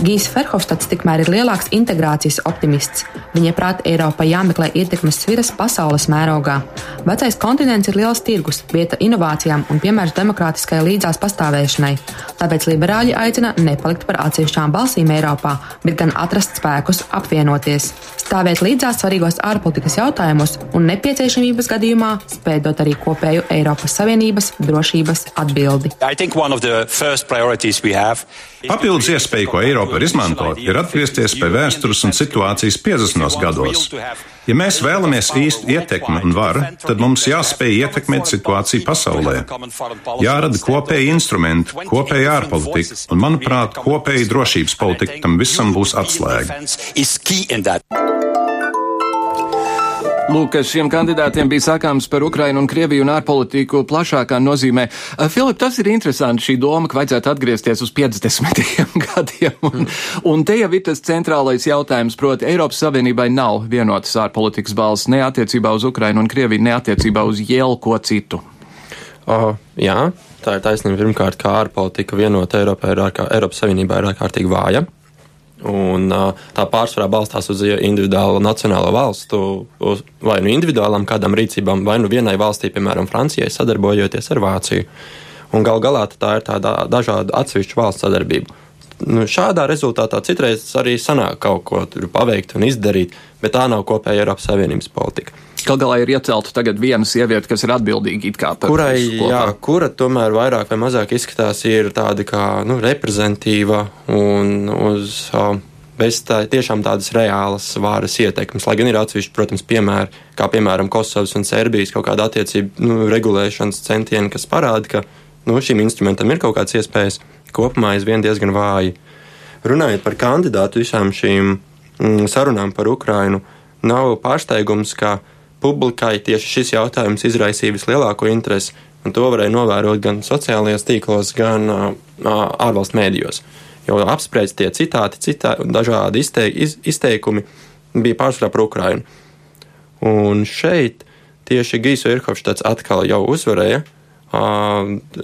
Gijs Ferhofstads tikmēr ir lielāks integrācijas optimists. Viņa prāt, Eiropai jāmeklē ietekmes sviras pasaules mērogā. Vecais kontinents ir liels tirgus, vieta inovācijām un piemērs demokrātiskai līdzās pastāvēšanai. Tāpēc liberāļi aicina nepalikt par atsevišķām balsīm Eiropā, bet gan atrast spēkus apvienoties, stāvēt līdzās svarīgos ārpolitikas jautājumos un nepieciešamības gadījumā spēt dot arī kopēju Eiropas Savienības drošības atbildi. Papildus iespēja, ko Eiropa var izmantot, ir atgriezties pie vēstures un situācijas 50. gados. Ja mēs vēlamies īstu ietekmi un varu, tad mums jāspēj ietekmēt situāciju pasaulē. Jārada kopēji instrumenti, kopēja ārpolitika, un, manuprāt, kopēja drošības politika tam visam būs atslēga. Lūk, šiem kandidātiem bija sakāms par Ukrainu un Krieviju un ārpolitiku plašākā nozīmē. Filip, tas ir interesanti šī doma, ka vajadzētu atgriezties uz 50. gadiem. Un, un te jau ir tas centrālais jautājums, proti, Eiropas Savienībai nav vienotas ārpolitikas balss ne attiecībā uz Ukrainu un Krieviju, ne attiecībā uz jēlu ko citu. Uh, jā, tā ir taisnība. Pirmkārt, kā ārpolitika vienota Eiropā ir ārkā, Eiropas Savienībā ir ārkārtīgi vāja. Un, tā pārsvarā balstās uz individuālu nacionālo valstu, uz, vai nu individuālām kādām rīcībām, vai nu vienai valstī, piemēram, Francijai, sadarbojoties ar Vāciju. Un gal galā tā ir tāda dažādu atsevišķu valstu sadarbība. Nu, šādā rezultātā citreiz arī sanāk kaut ko paveikt un izdarīt, bet tā nav kopēja Eiropas Savienības politika. Gal galā ir iecelta tagad viena sieviete, kas ir atbildīga par kurai, jā, kura tomēr vairāk vai mazāk izskatās ir tāda kā nu, reprezentīva un uz. Bez tā, tiešām tādas reālas vāras ietekmes. Lai gan ir atsevišķi, protams, piemēri, kā piemēram Kosovas un Serbijas kaut kāda attiecība nu, regulēšanas centieni, kas parāda, ka nu, šim instrumentam ir kaut kādas iespējas, kopumā aizvien diezgan vāji. Runājot par kandidātu visām šīm mm, sarunām par Ukrainu, nav pārsteigums, ka publikai tieši šis jautājums izraisīja vislielāko interesi, un to varēja novērot gan sociālajos tīklos, gan ārvalstu mēdījos. Jo apspriestie citāti, citā, dažādi izteik, iz, izteikumi bija pārsvarā par Ukrainu. Un šeit tieši Gijs Virhovštats atkal jau uzvarēja. Uh,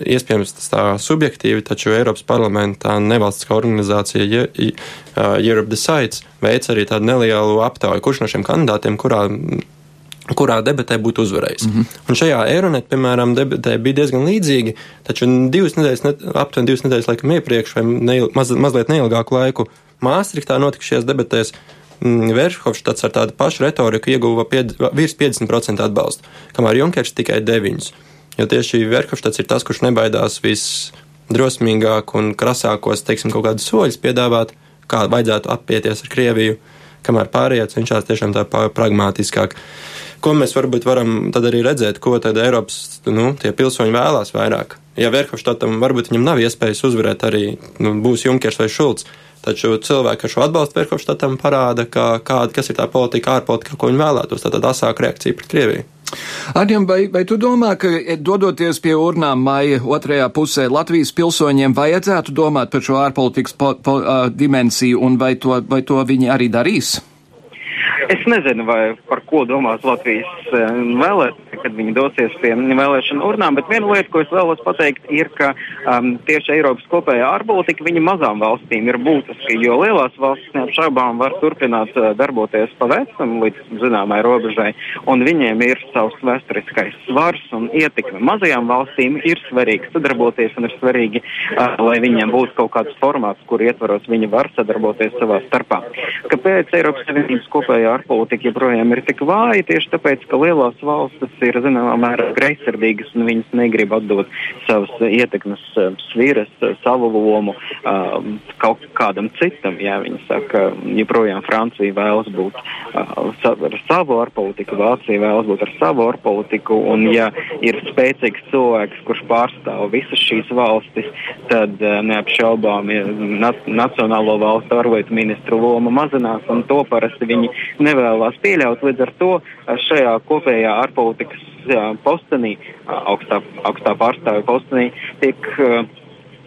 iespējams, tas tā subjektīvi, taču Eiropas parlamentā nevalstiskā organizācija Europe Decides veic arī tādu nelielu aptauju, kurš no šiem kandidātiem, kurā kurā debatē būtu uzvarējis. Mm -hmm. Un šajā Eironet, piemēram, debatē bija diezgan līdzīgi, taču divas nedēļas, ne, aptuveni divas nedēļas laikam iepriekš, vai neil, maz, mazliet neilgāku laiku Māstriktā notikušajās debatēs, mm, Verhofštats ar tādu pašu retoriku ieguva pied, virs 50% atbalstu, kamēr Junkers tikai 9%. Jo tieši Verhofštats ir tas, kurš nebaidās visdrosmīgāk un krasākos, teiksim, kaut kādus soļus piedāvāt, kā vajadzētu apieties ar Krieviju, kamēr pārējie cenšas tiešām tā pragmātiskāk ko mēs varbūt varam tad arī redzēt, ko tad Eiropas nu, pilsoņi vēlās vairāk. Ja Verhofstadtam varbūt viņam nav iespējas uzvarēt arī nu, būs Junkers vai Šulcs, taču cilvēki, kas šo atbalstu Verhofstadtam, parāda, ka, kāda, kas ir tā politika, ārpolitika, ko viņi vēlētos, tad asāka reakcija pret Krieviju. Arņem, vai, vai tu domā, ka dodoties pie urnām maija otrajā pusē Latvijas pilsoņiem vajadzētu domāt par šo ārpolitikas po, po, uh, dimensiju un vai to, vai to viņi arī darīs? Es nezinu, vai par ko domās Latvijas vēlētāji, kad viņi dosies pie vēlēšanu urnām, bet viena lieta, ko es vēlos pateikt, ir, ka um, tieši Eiropas kopējā ārpolitika viņa mazām valstīm ir būtiska, jo lielās valstis neapšaubām var turpināt uh, darboties pa vecam līdz zināmai robežai, un viņiem ir savs vēsturiskais svars un ietekme. Mazajām valstīm ir svarīgi sadarboties un ir svarīgi, uh, lai viņiem būtu kaut kāds formāts, kur ietvaros viņi var sadarboties savā starpā. Kāpēc Eiropas Savienības kopējā ārpolitika joprojām ir tik vāja? Tieši tāpēc, ka lielās valstis ir zināmā mērā greizsirdīgas un viņas negrib atdot savas ietekmes uh, sviras, uh, savu lomu uh, kaut kādam citam. Jā, viņi saka, joprojām Francija vēlas būt uh, ar savu ārpolitiku, Vācija vēlas būt ar savu ārpolitiku, un ja ir spēcīgs cilvēks, kurš pārstāv visas šīs valstis, tad neapšaubām ja, na nacionālo valstu ārlietu ministru loma mazinās, un to parasti viņi nevēlas pieļaut. Līdz ar to šajā kopējā ārpolitikas postenī, augstā, augstā pārstāvja postenī, tiek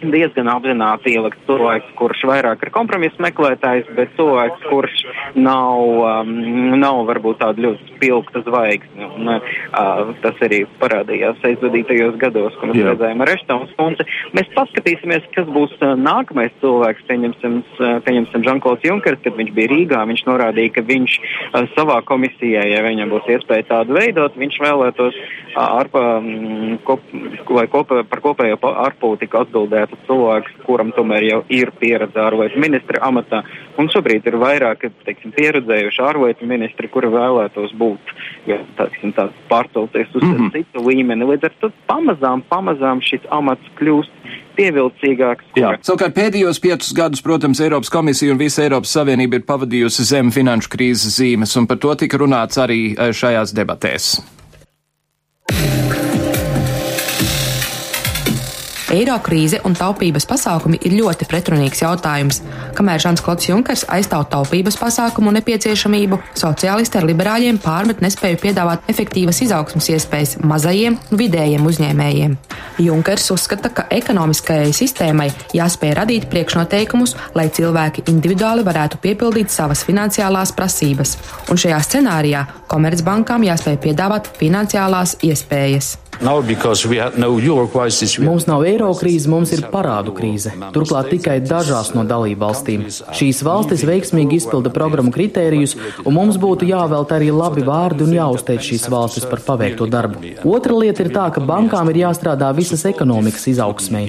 diezgan apzināti ielikt cilvēks, kurš vairāk ir kompromisu meklētājs, bet cilvēks, kurš nav, um, nav varbūt tāda ļoti spilgta zvaigzne. Un, uh, tas arī parādījās aizvadītajos gados, ko mēs Jā. redzējām ar Eštons kundzi. Mēs paskatīsimies, kas būs uh, nākamais cilvēks, pieņemsim, uh, pieņemsim Žanklaus Junkers, kad viņš bija Rīgā, viņš norādīja, ka viņš uh, savā komisijā, ja viņam būs iespēja tādu veidot, viņš vēlētos uh, arpa, um, kop, vai kopē, par kopējo ārpolitiku atbildēt tas cilvēks, kuram tomēr jau ir pieredze ārlietu ministra amatā. Un šobrīd ir vairāk teiksim, pieredzējuši ārlietu ministri, kuri vēlētos būt ja, teiksim, tā, pārcelties uz mm -hmm. citu līmeni. Līdz ar to pamazām, pamazām šis amats kļūst pievilcīgāks. Jā. Savukārt pēdējos piecus gadus, protams, Eiropas komisija un visa Eiropas Savienība ir pavadījusi zem finanšu krīzes zīmes, un par to tika runāts arī eh, šajās debatēs. Eiro krīze un taupības pasākumi ir ļoti pretrunīgs jautājums. Kamēr Žants Klods Junkers aizstāv taupības pasākumu nepieciešamību, sociālisti ar liberāļiem pārmet nespēju piedāvāt efektīvas izaugsmas iespējas mazajiem un vidējiem uzņēmējiem. Junkers uzskata, ka ekonomiskajai sistēmai jāspēj radīt priekšnoteikumus, lai cilvēki individuāli varētu piepildīt savas finansiālās prasības, un šajā scenārijā Komercbankām jāspēj piedāvāt finansiālās iespējas. Mums nav eiro krīze, mums ir parādu krīze. Turklāt tikai dažās no dalību valstīm. Šīs valstis veiksmīgi izpilda programmu kritērijus, un mums būtu jāvēlta arī labi vārdi un jāuzteic šīs valstis par paveikto darbu. Otra lieta ir tā, ka bankām ir jāstrādā visas ekonomikas izaugsmē.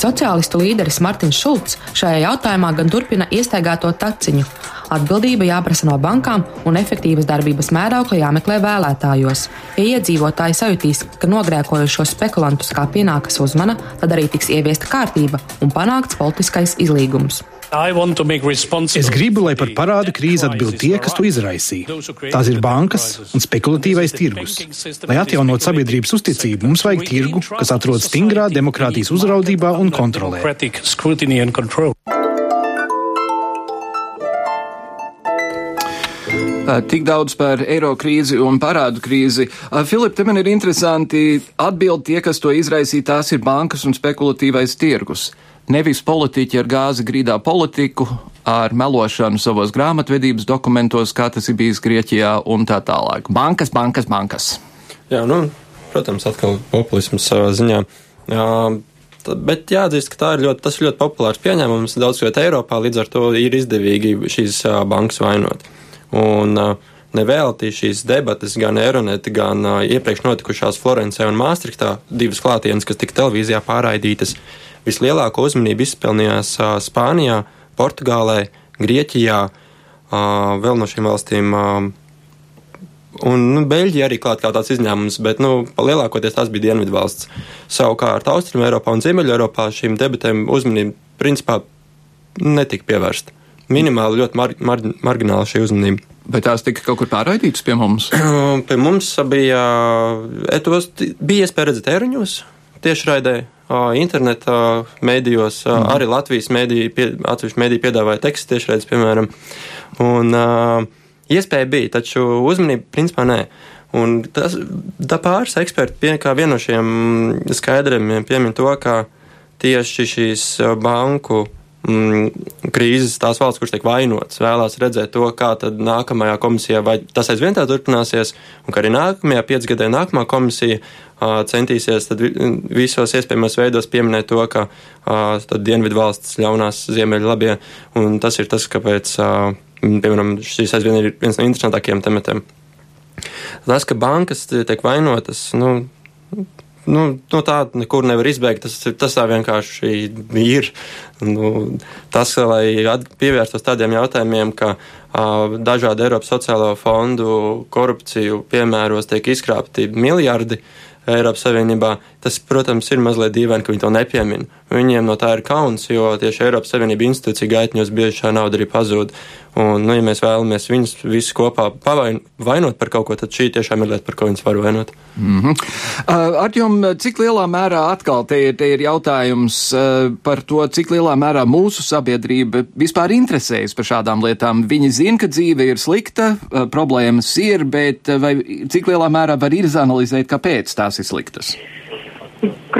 Sociālistu līderis Martins Šulcs šajā jautājumā gan turpina iestaigāto taciņu. Atbildība jāprasa no bankām un efektīvas darbības mēraukla jāmeklē vēlētājos. Ja iedzīvotāji sajutīs, ka nogrēkojušos spekulantus kā pienākas uzmana, tad arī tiks ieviesta kārtība un panākts politiskais izlīgums. Es gribu, lai par parādu krīzi atbild tie, kas to izraisīja. Tās ir bankas un spekulatīvais tirgus. Lai atjaunot sabiedrības uzticību, mums vajag tirgu, kas atrodas stingrā demokrātijas uzraudzībā un kontrolē. Tik daudz par eiro krīzi un parādu krīzi. Filip, te man ir interesanti atbild tie, kas to izraisīja, tās ir bankas un spekulatīvais tirgus. Nevis politiķi ar gāzi grīdā politiku, ar melošanu savos grāmatvedības dokumentos, kā tas ir bijis Grieķijā un tā tālāk. Bankas, bankas, bankas. Jā, nu, protams, atkal populisms savā ziņā. Jā, Bet jāatzīst, ka tā ir ļoti, tas ir ļoti populārs pieņēmums daudz vietā Eiropā, līdz ar to ir izdevīgi šīs bankas vainot. Un uh, nevēlti šīs debatas, gan Eironet, gan uh, iepriekš notikušās Florencē un Māstriktā, divas klātienes, kas tika televīzijā pārraidītas, vislielāko uzmanību izpelnījās uh, Spānijā, Portugālē, Grieķijā, vēl no šīm valstīm. Un nu, Beļģija arī klāt kā tāds izņēmums, bet nu, lielākoties tās bija Dienvidu valsts. Savukārt Austrum Eiropā un Ziemeļa Eiropā šīm debatēm uzmanība principā netika pievērsta minimāli ļoti mar mar margināla šī uzmanība. Bet tās tika kaut kur pārraidītas pie mums? pie mums bija, etos, bija iespēja redzēt ēriņos tiešraidē, internetā, mēdījos, mm. arī Latvijas mēdīja, atsevišķi mēdīja piedāvāja tekstu tiešraides, piemēram. Un iespēja bija, taču uzmanība principā nē. Un tas, pāris eksperti, pie, kā vienu no šiem skaidriem, piemin to, ka tieši šīs banku mm, krīzes tās valsts, kuras tiek vainotas, vēlās redzēt to, kā tad nākamajā komisijā, vai tas aizvien tā turpināsies, un ka arī nākamajā piecgadē nākamā komisija uh, centīsies visos iespējamos veidos pieminēt to, ka uh, dienvidu valsts ļaunās ziemeļu labie, un tas ir tas, kāpēc, uh, piemēram, šis aizvien ir viens no interesantākajiem tematiem. Tas, ka bankas tiek vainotas, nu, nu, no tā nekur nevar izbēgt. Tas, tas tā vienkārši ir. Nu, tas, lai pievērstos tādiem jautājumiem, ka uh, dažādu Eiropas sociālo fondu korupciju piemēros tiek izkrāpti miljardi. Eiropas Savienībā. Tas, protams, ir mazliet dīvaini, ka viņi to nepiemina. Viņiem no tā ir kauns, jo tieši Eiropas Savienība institūcija gaitņos bieži šā nauda arī pazūd. Un, nu, ja mēs vēlamies viņus visus kopā vainot par kaut ko, tad šī tiešām ir lieta, par ko viņus var vainot. Mm -hmm. uh, Arķom, cik lielā mērā atkal te ir, te ir jautājums uh, par to, cik lielā mērā mūsu sabiedrība vispār interesējas par šādām lietām? Viņi zina, ka dzīve ir slikta, uh, problēmas ir, bet uh, vai cik lielā mērā var izanalizēt, kāpēc tās ir sliktas?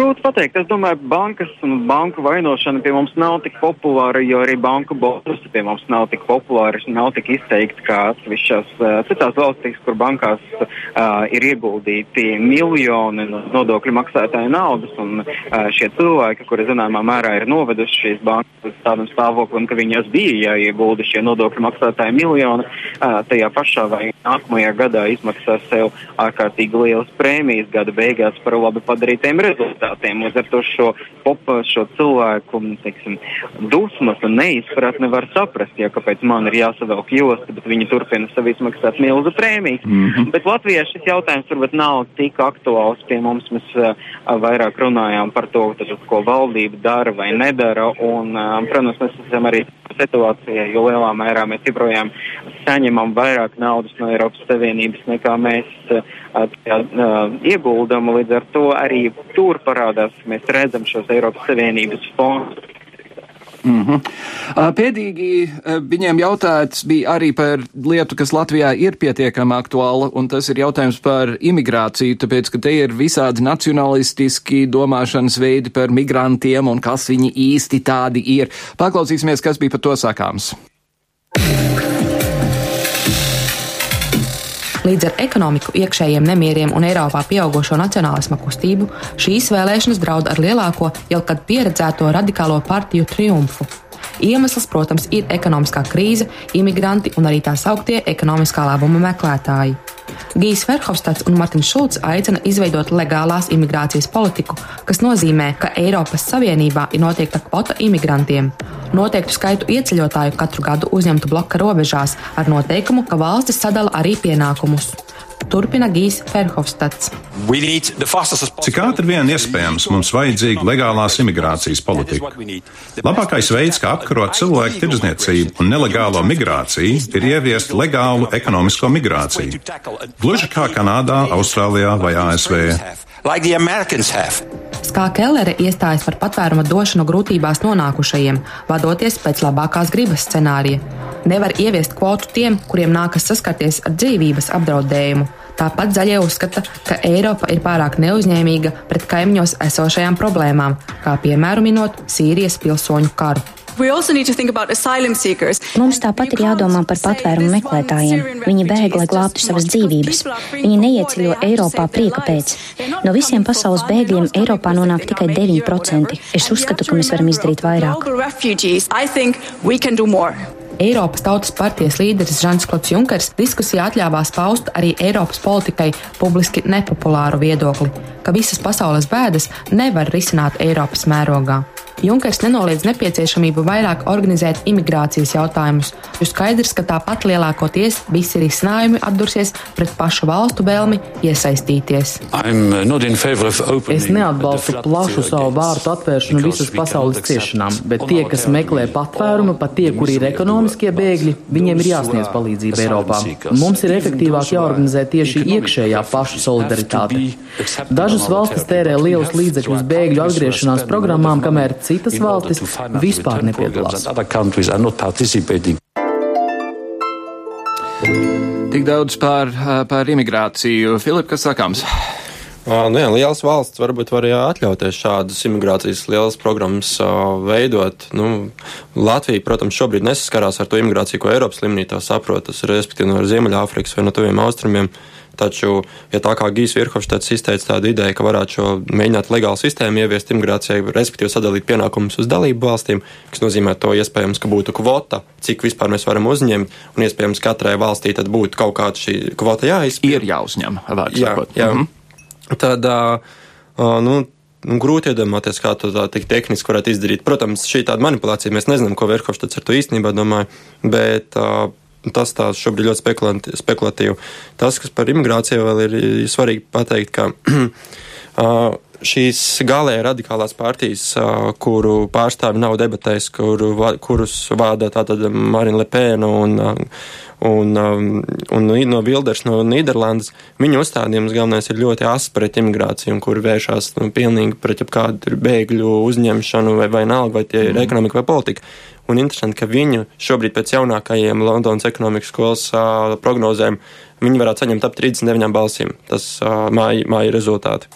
Grūti pateikt. Es domāju, bankas un banku vainošana pie mums nav tik populāra, jo arī banku bonusi pie mums nav tik populāri, nav tik izteikti kā atsevišķās uh, citās valstīs, kur bankās uh, ir ieguldīti miljoni no nodokļu maksātāju naudas, un uh, šie cilvēki, kuri zināmā mērā ir noveduši šīs bankas līdz tādam stāvoklim, ka viņas bija jāiegulda šie nodokļu maksātāju miljoni, uh, tajā pašā vai nākamajā gadā izmaksās sev ārkārtīgi lielas prēmijas gada beigās par labi padarītiem rezultātiem rezultātiem. Līdz ar to šo, pop, šo cilvēku teiksim, dusmas un neizpratni var saprast, ja kāpēc man ir jāsavelk josta, bet viņi turpina sev izmaksāt milzu prēmijas. Mm -hmm. Bet Latvijā šis jautājums varbūt nav tik aktuāls pie mums. Mēs uh, vairāk runājām par to, tad, ko valdība dara vai nedara. Un, uh, protams, mēs esam arī situācijā, jo lielā mērā mēs joprojām saņemam vairāk naudas no Eiropas Savienības nekā mēs uh, uh, ieguldam. Līdz ar to arī tur parādās, mēs redzam šos Eiropas Savienības fondus. Mm -hmm. Pēdīgi viņiem jautāts bija arī par lietu, kas Latvijā ir pietiekami aktuāla, un tas ir jautājums par imigrāciju, tāpēc, ka te ir visādi nacionalistiski domāšanas veidi par migrantiem un kas viņi īsti tādi ir. Paklausīsimies, kas bija par to sakāms. Līdz ar ekonomiku, iekšējiem nemieriem un Eiropā pieaugušo nacionālisma kustību, šīs vēlēšanas draud ar lielāko jau kad pieredzēto radikālo partiju triumfu. Iemesls, protams, ir ekonomiskā krīze, imigranti un arī tā sauktie ekonomiskā labuma meklētāji. Gijs Verhofstads un Martins Šulcs aicina izveidot legālās imigrācijas politiku, kas nozīmē, ka Eiropas Savienībā ir noteikta kvota imigrantiem. Noteiktu skaitu ieceļotāju katru gadu uzņemtu bloka robežās ar noteikumu, ka valstis sadala arī pienākumus. Turpina Gijs Ferhofstads. Cik ātri vien iespējams mums vajadzīga legālās imigrācijas politika? Labākais veids, kā apkarot cilvēku tirdzniecību un nelegālo migrāciju, ir ieviest legālu ekonomisko migrāciju. Gluži kā Kanādā, Austrālijā vai ASV. Like Skā Kellere iestājas par patvēruma došanu grūtībās nonākušajiem, vadoties pēc labākās gribas scenārija. Nevar ieviest kvotu tiem, kuriem nākas saskarties ar dzīvības apdraudējumu. Tāpat zaļie uzskata, ka Eiropa ir pārāk neuzņēmīga pret kaimiņos esošajām problēmām, kā piemēram minot Sīrijas pilsoņu karu. Mums tāpat ir jādomā par patvērumu meklētājiem. Viņi bēg, lai glābtu savas dzīvības. Viņi neieceļo Eiropā prieka pēc. No visiem pasaules bēgļiem Eiropā nonāk tikai 9%. Es uzskatu, ka mēs varam izdarīt vairāk. Eiropas Tautas partijas līderis Žants Klots Junkers diskusijā atļāvās paust arī Eiropas politikai publiski nepopulāru viedokli, ka visas pasaules bēdas nevar risināt Eiropas mērogā. Junkers nenoliedz nepieciešamību vairāk organizēt imigrācijas jautājumus, jo skaidrs, ka tāpat lielākoties visi risinājumi atdursies pret pašu valstu vēlmi iesaistīties. Es neatbalstu plašu savu vārtu atvēršanu visas pasaules ciešanām, bet tie, kas meklē patvērumu, pat tie, kuri ir ekonomiskie bēgļi, viņiem ir jāsniedz palīdzība Eiropā. Mums ir efektīvāk jāorganizē tieši iekšējā pašu solidaritāte. Dažas valstis tērē lielus līdzekļus bēgļu atgriešanās programmām, kamēr citas valstis vispār nepiedalās. Tik daudz par, par imigrāciju. Filip, kas sakāms? Nu jā, liels valsts varbūt var atļauties šādas imigrācijas lielas programmas veidot. Nu, Latvija, protams, šobrīd nesaskarās ar to imigrāciju, ko Eiropas līmenī tā saprot, tas ir respektīvi no Ziemeļāfrikas vai no tuviem austrumiem. Taču, ja tā kā Gijs Virhofstads izteica tādu ideju, ka varētu šo mēģināt legālu sistēmu ieviest imigrācijai, respektīvi sadalīt pienākumus uz dalību valstīm, kas nozīmē to iespējams, ka būtu kvota, cik vispār mēs varam uzņemt, un iespējams katrai valstī tad būtu kaut kāda šī kvota jāizpilda. Ir jāuzņem, vārds jā, sakot. Jā. Mm -hmm tad uh, nu, Nu, grūti iedomāties, kā to tā tehniski varētu izdarīt. Protams, šī tāda manipulācija, mēs nezinām, ko Verhofstads ar to īstenībā domāja, bet uh, tas tā šobrīd ļoti spekulatīvi. Tas, kas par imigrāciju vēl ir svarīgi pateikt, ka šīs galēji radikālās partijas, kuru pārstāvi nav debatējis, kuru, kurus vada tātad Marina Lepēna un un, um, un no Bilders no Nīderlandes. Viņa uzstādījums galvenais ir ļoti asps pret imigrāciju, kur vēršās nu, pilnīgi pret jebkādu bēgļu uzņemšanu vai, vai nalgu, vai tie ir mm. ekonomika vai politika. Un interesanti, ka viņu šobrīd pēc jaunākajiem Londonas ekonomikas skolas uh, prognozēm viņi varētu saņemt ap 39 balsīm. Tas uh, māja, māja rezultāti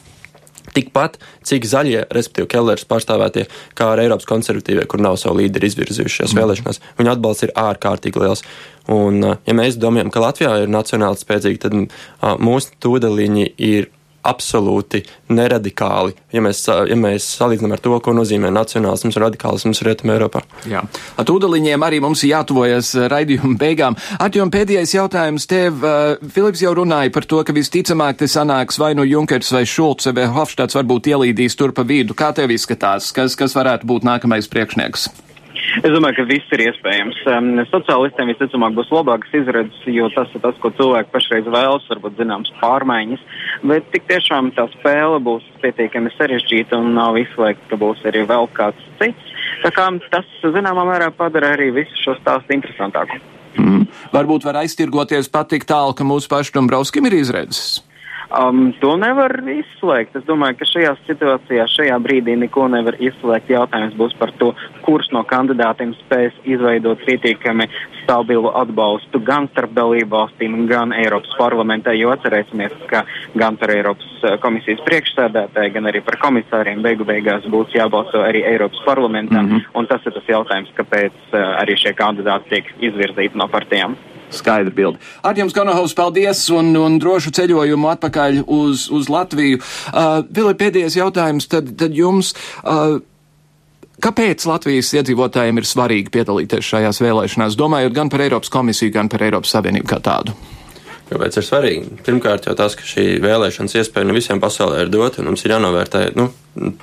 tikpat, cik zaļie, respektīvi Kellers pārstāvētie, kā arī Eiropas konservatīvie, kur nav savu līderi izvirzījušies mm. vēlēšanās, viņu atbalsts ir ārkārtīgi liels. Un, ja mēs domājam, ka Latvijā ir nacionāli spēcīgi, tad mūsu tūdeļiņi ir absolūti neradikāli, ja mēs, ja mēs salīdzinām ar to, ko nozīmē nacionālisms un radikālisms Rietumē Eiropā. Jā, ar tūdaļiņiem arī mums jātuvojas raidījuma beigām. Atjom pēdējais jautājums tev. Uh, Filips jau runāja par to, ka visticamāk te sanāks vai nu Junkers vai Šulcs vai Hofštāts varbūt ielīdīs tur pa vidu. Kā tev izskatās? Kas, kas varētu būt nākamais priekšnieks? Es domāju, ka viss ir iespējams. Um, sociālistiem visticamāk būs labākas izredzes, jo tas ir tas, ko cilvēki pašreiz vēlas, varbūt zināms pārmaiņas. Bet tik tiešām tā spēle būs pietiekami sarežģīta un nav izslēgts, ka būs arī vēl kāds cits. Tā kā tas, zināmā mērā, padara arī visu šo stāstu interesantāku. Mm. Varbūt var aiztirgoties pat tik tālu, ka mūsu pašu Dombrovskim ir izredzes. Um, to nevar izslēgt. Es domāju, ka šajā situācijā, šajā brīdī neko nevar izslēgt. Jautājums būs par to, kurš no kandidātiem spēs izveidot pietiekami stabilu atbalstu gan starp dalību valstīm, gan Eiropas parlamentā, jo atcerēsimies, ka gan par Eiropas uh, komisijas priekšsēdētāju, gan arī par komisāriem beigu beigās būs jābalso arī Eiropas parlamentā, mm -hmm. un tas ir tas jautājums, kāpēc uh, arī šie kandidāti tiek izvirzīti no partijām. Skaidra bilde. Ar jums, Ganohovs, paldies un, un drošu ceļojumu atpakaļ uz, uz Latviju. Uh, vēl ir pēdējais jautājums tad, tad jums. Uh, Kāpēc Latvijas iedzīvotājiem ir svarīgi piedalīties šajās vēlēšanās, domājot gan par Eiropas komisiju, gan par Eiropas Savienību kā tādu? Kāpēc ir svarīgi? Pirmkārt, jau tas, ka šī vēlēšanas iespēja ne visiem pasaulē ir dota, un mums ir jānovērtē, nu,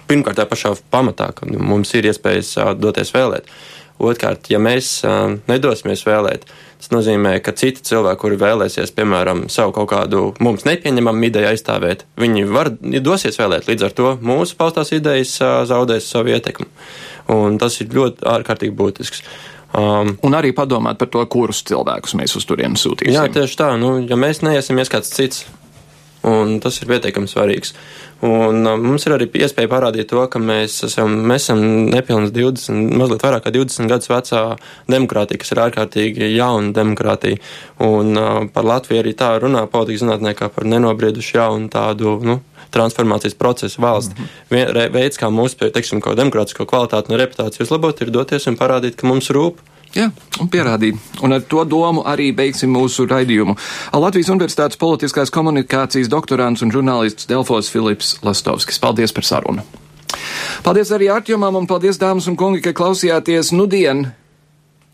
pirmkārt, tā pašā pamatā, ka mums ir iespējas doties vēlēt. Otrkārt, ja mēs nedosimies vēlēt, Tas nozīmē, ka citi cilvēki, kuri vēlēsies, piemēram, savu kaut kādu mums nepieņemamu ideju aizstāvēt, viņi var dosies vēlēt. Līdz ar to mūsu paustās idejas zaudēs savu ietekmi. Un tas ir ļoti ārkārtīgi būtisks. Um, un arī padomāt par to, kurus cilvēkus mēs uz turieni sūtīsim. Jā, tieši tā. Nu, ja mēs neiesimies kāds cits, un tas ir pietiekami svarīgs. Un uh, mums ir arī iespēja parādīt to, ka mēs esam, mēs esam nepilnīgi 20, mazliet vairāk kā 20 gadus vecā demokrātija, kas ir ārkārtīgi jauna demokrātija. Un uh, par Latviju arī tā runā politikas zinātnē, kā par nenobriedušu jaunu tādu, nu, transformācijas procesu valsti. Mm -hmm. Vien, veids, kā mūsu, teiksim, ko demokrātisko kvalitāti un reputāciju uzlabot, ir doties un parādīt, ka mums rūp Jā, un pierādīt. Un ar to domu arī beigsim mūsu raidījumu. Latvijas Universitātes politiskās komunikācijas doktorants un žurnālists Delfos Filips Lastovskis. Paldies par sarunu! Paldies arī Artjomam un paldies, dāmas un kungi, ka klausījāties nudien!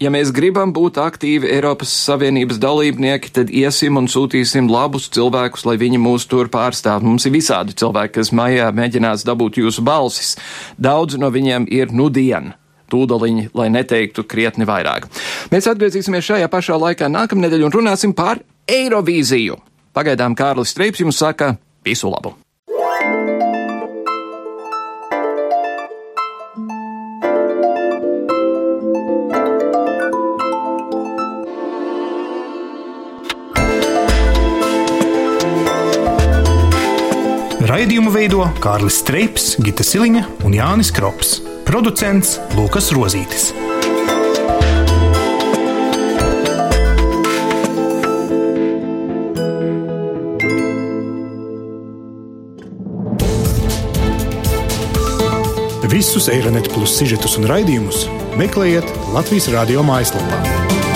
Ja mēs gribam būt aktīvi Eiropas Savienības dalībnieki, tad iesim un sūtīsim labus cilvēkus, lai viņi mūs tur pārstāv. Mums ir visādi cilvēki, kas maijā mēģinās dabūt jūsu balsis. Daudz no viņiem ir nudien tūdaļiņi, lai neteiktu krietni vairāk. Mēs atgriezīsimies šajā pašā laikā nākamnedēļ un runāsim par Eirovīziju. Pagaidām Kārlis Streips jums saka visu labu! Raidījumu veido Kārlis Streips, Gita Siliņa un Jānis Krops. Producents Lukas Rozītis. Visus Eironet plus sižetus un raidījumus meklējiet Latvijas radio mājaslapā.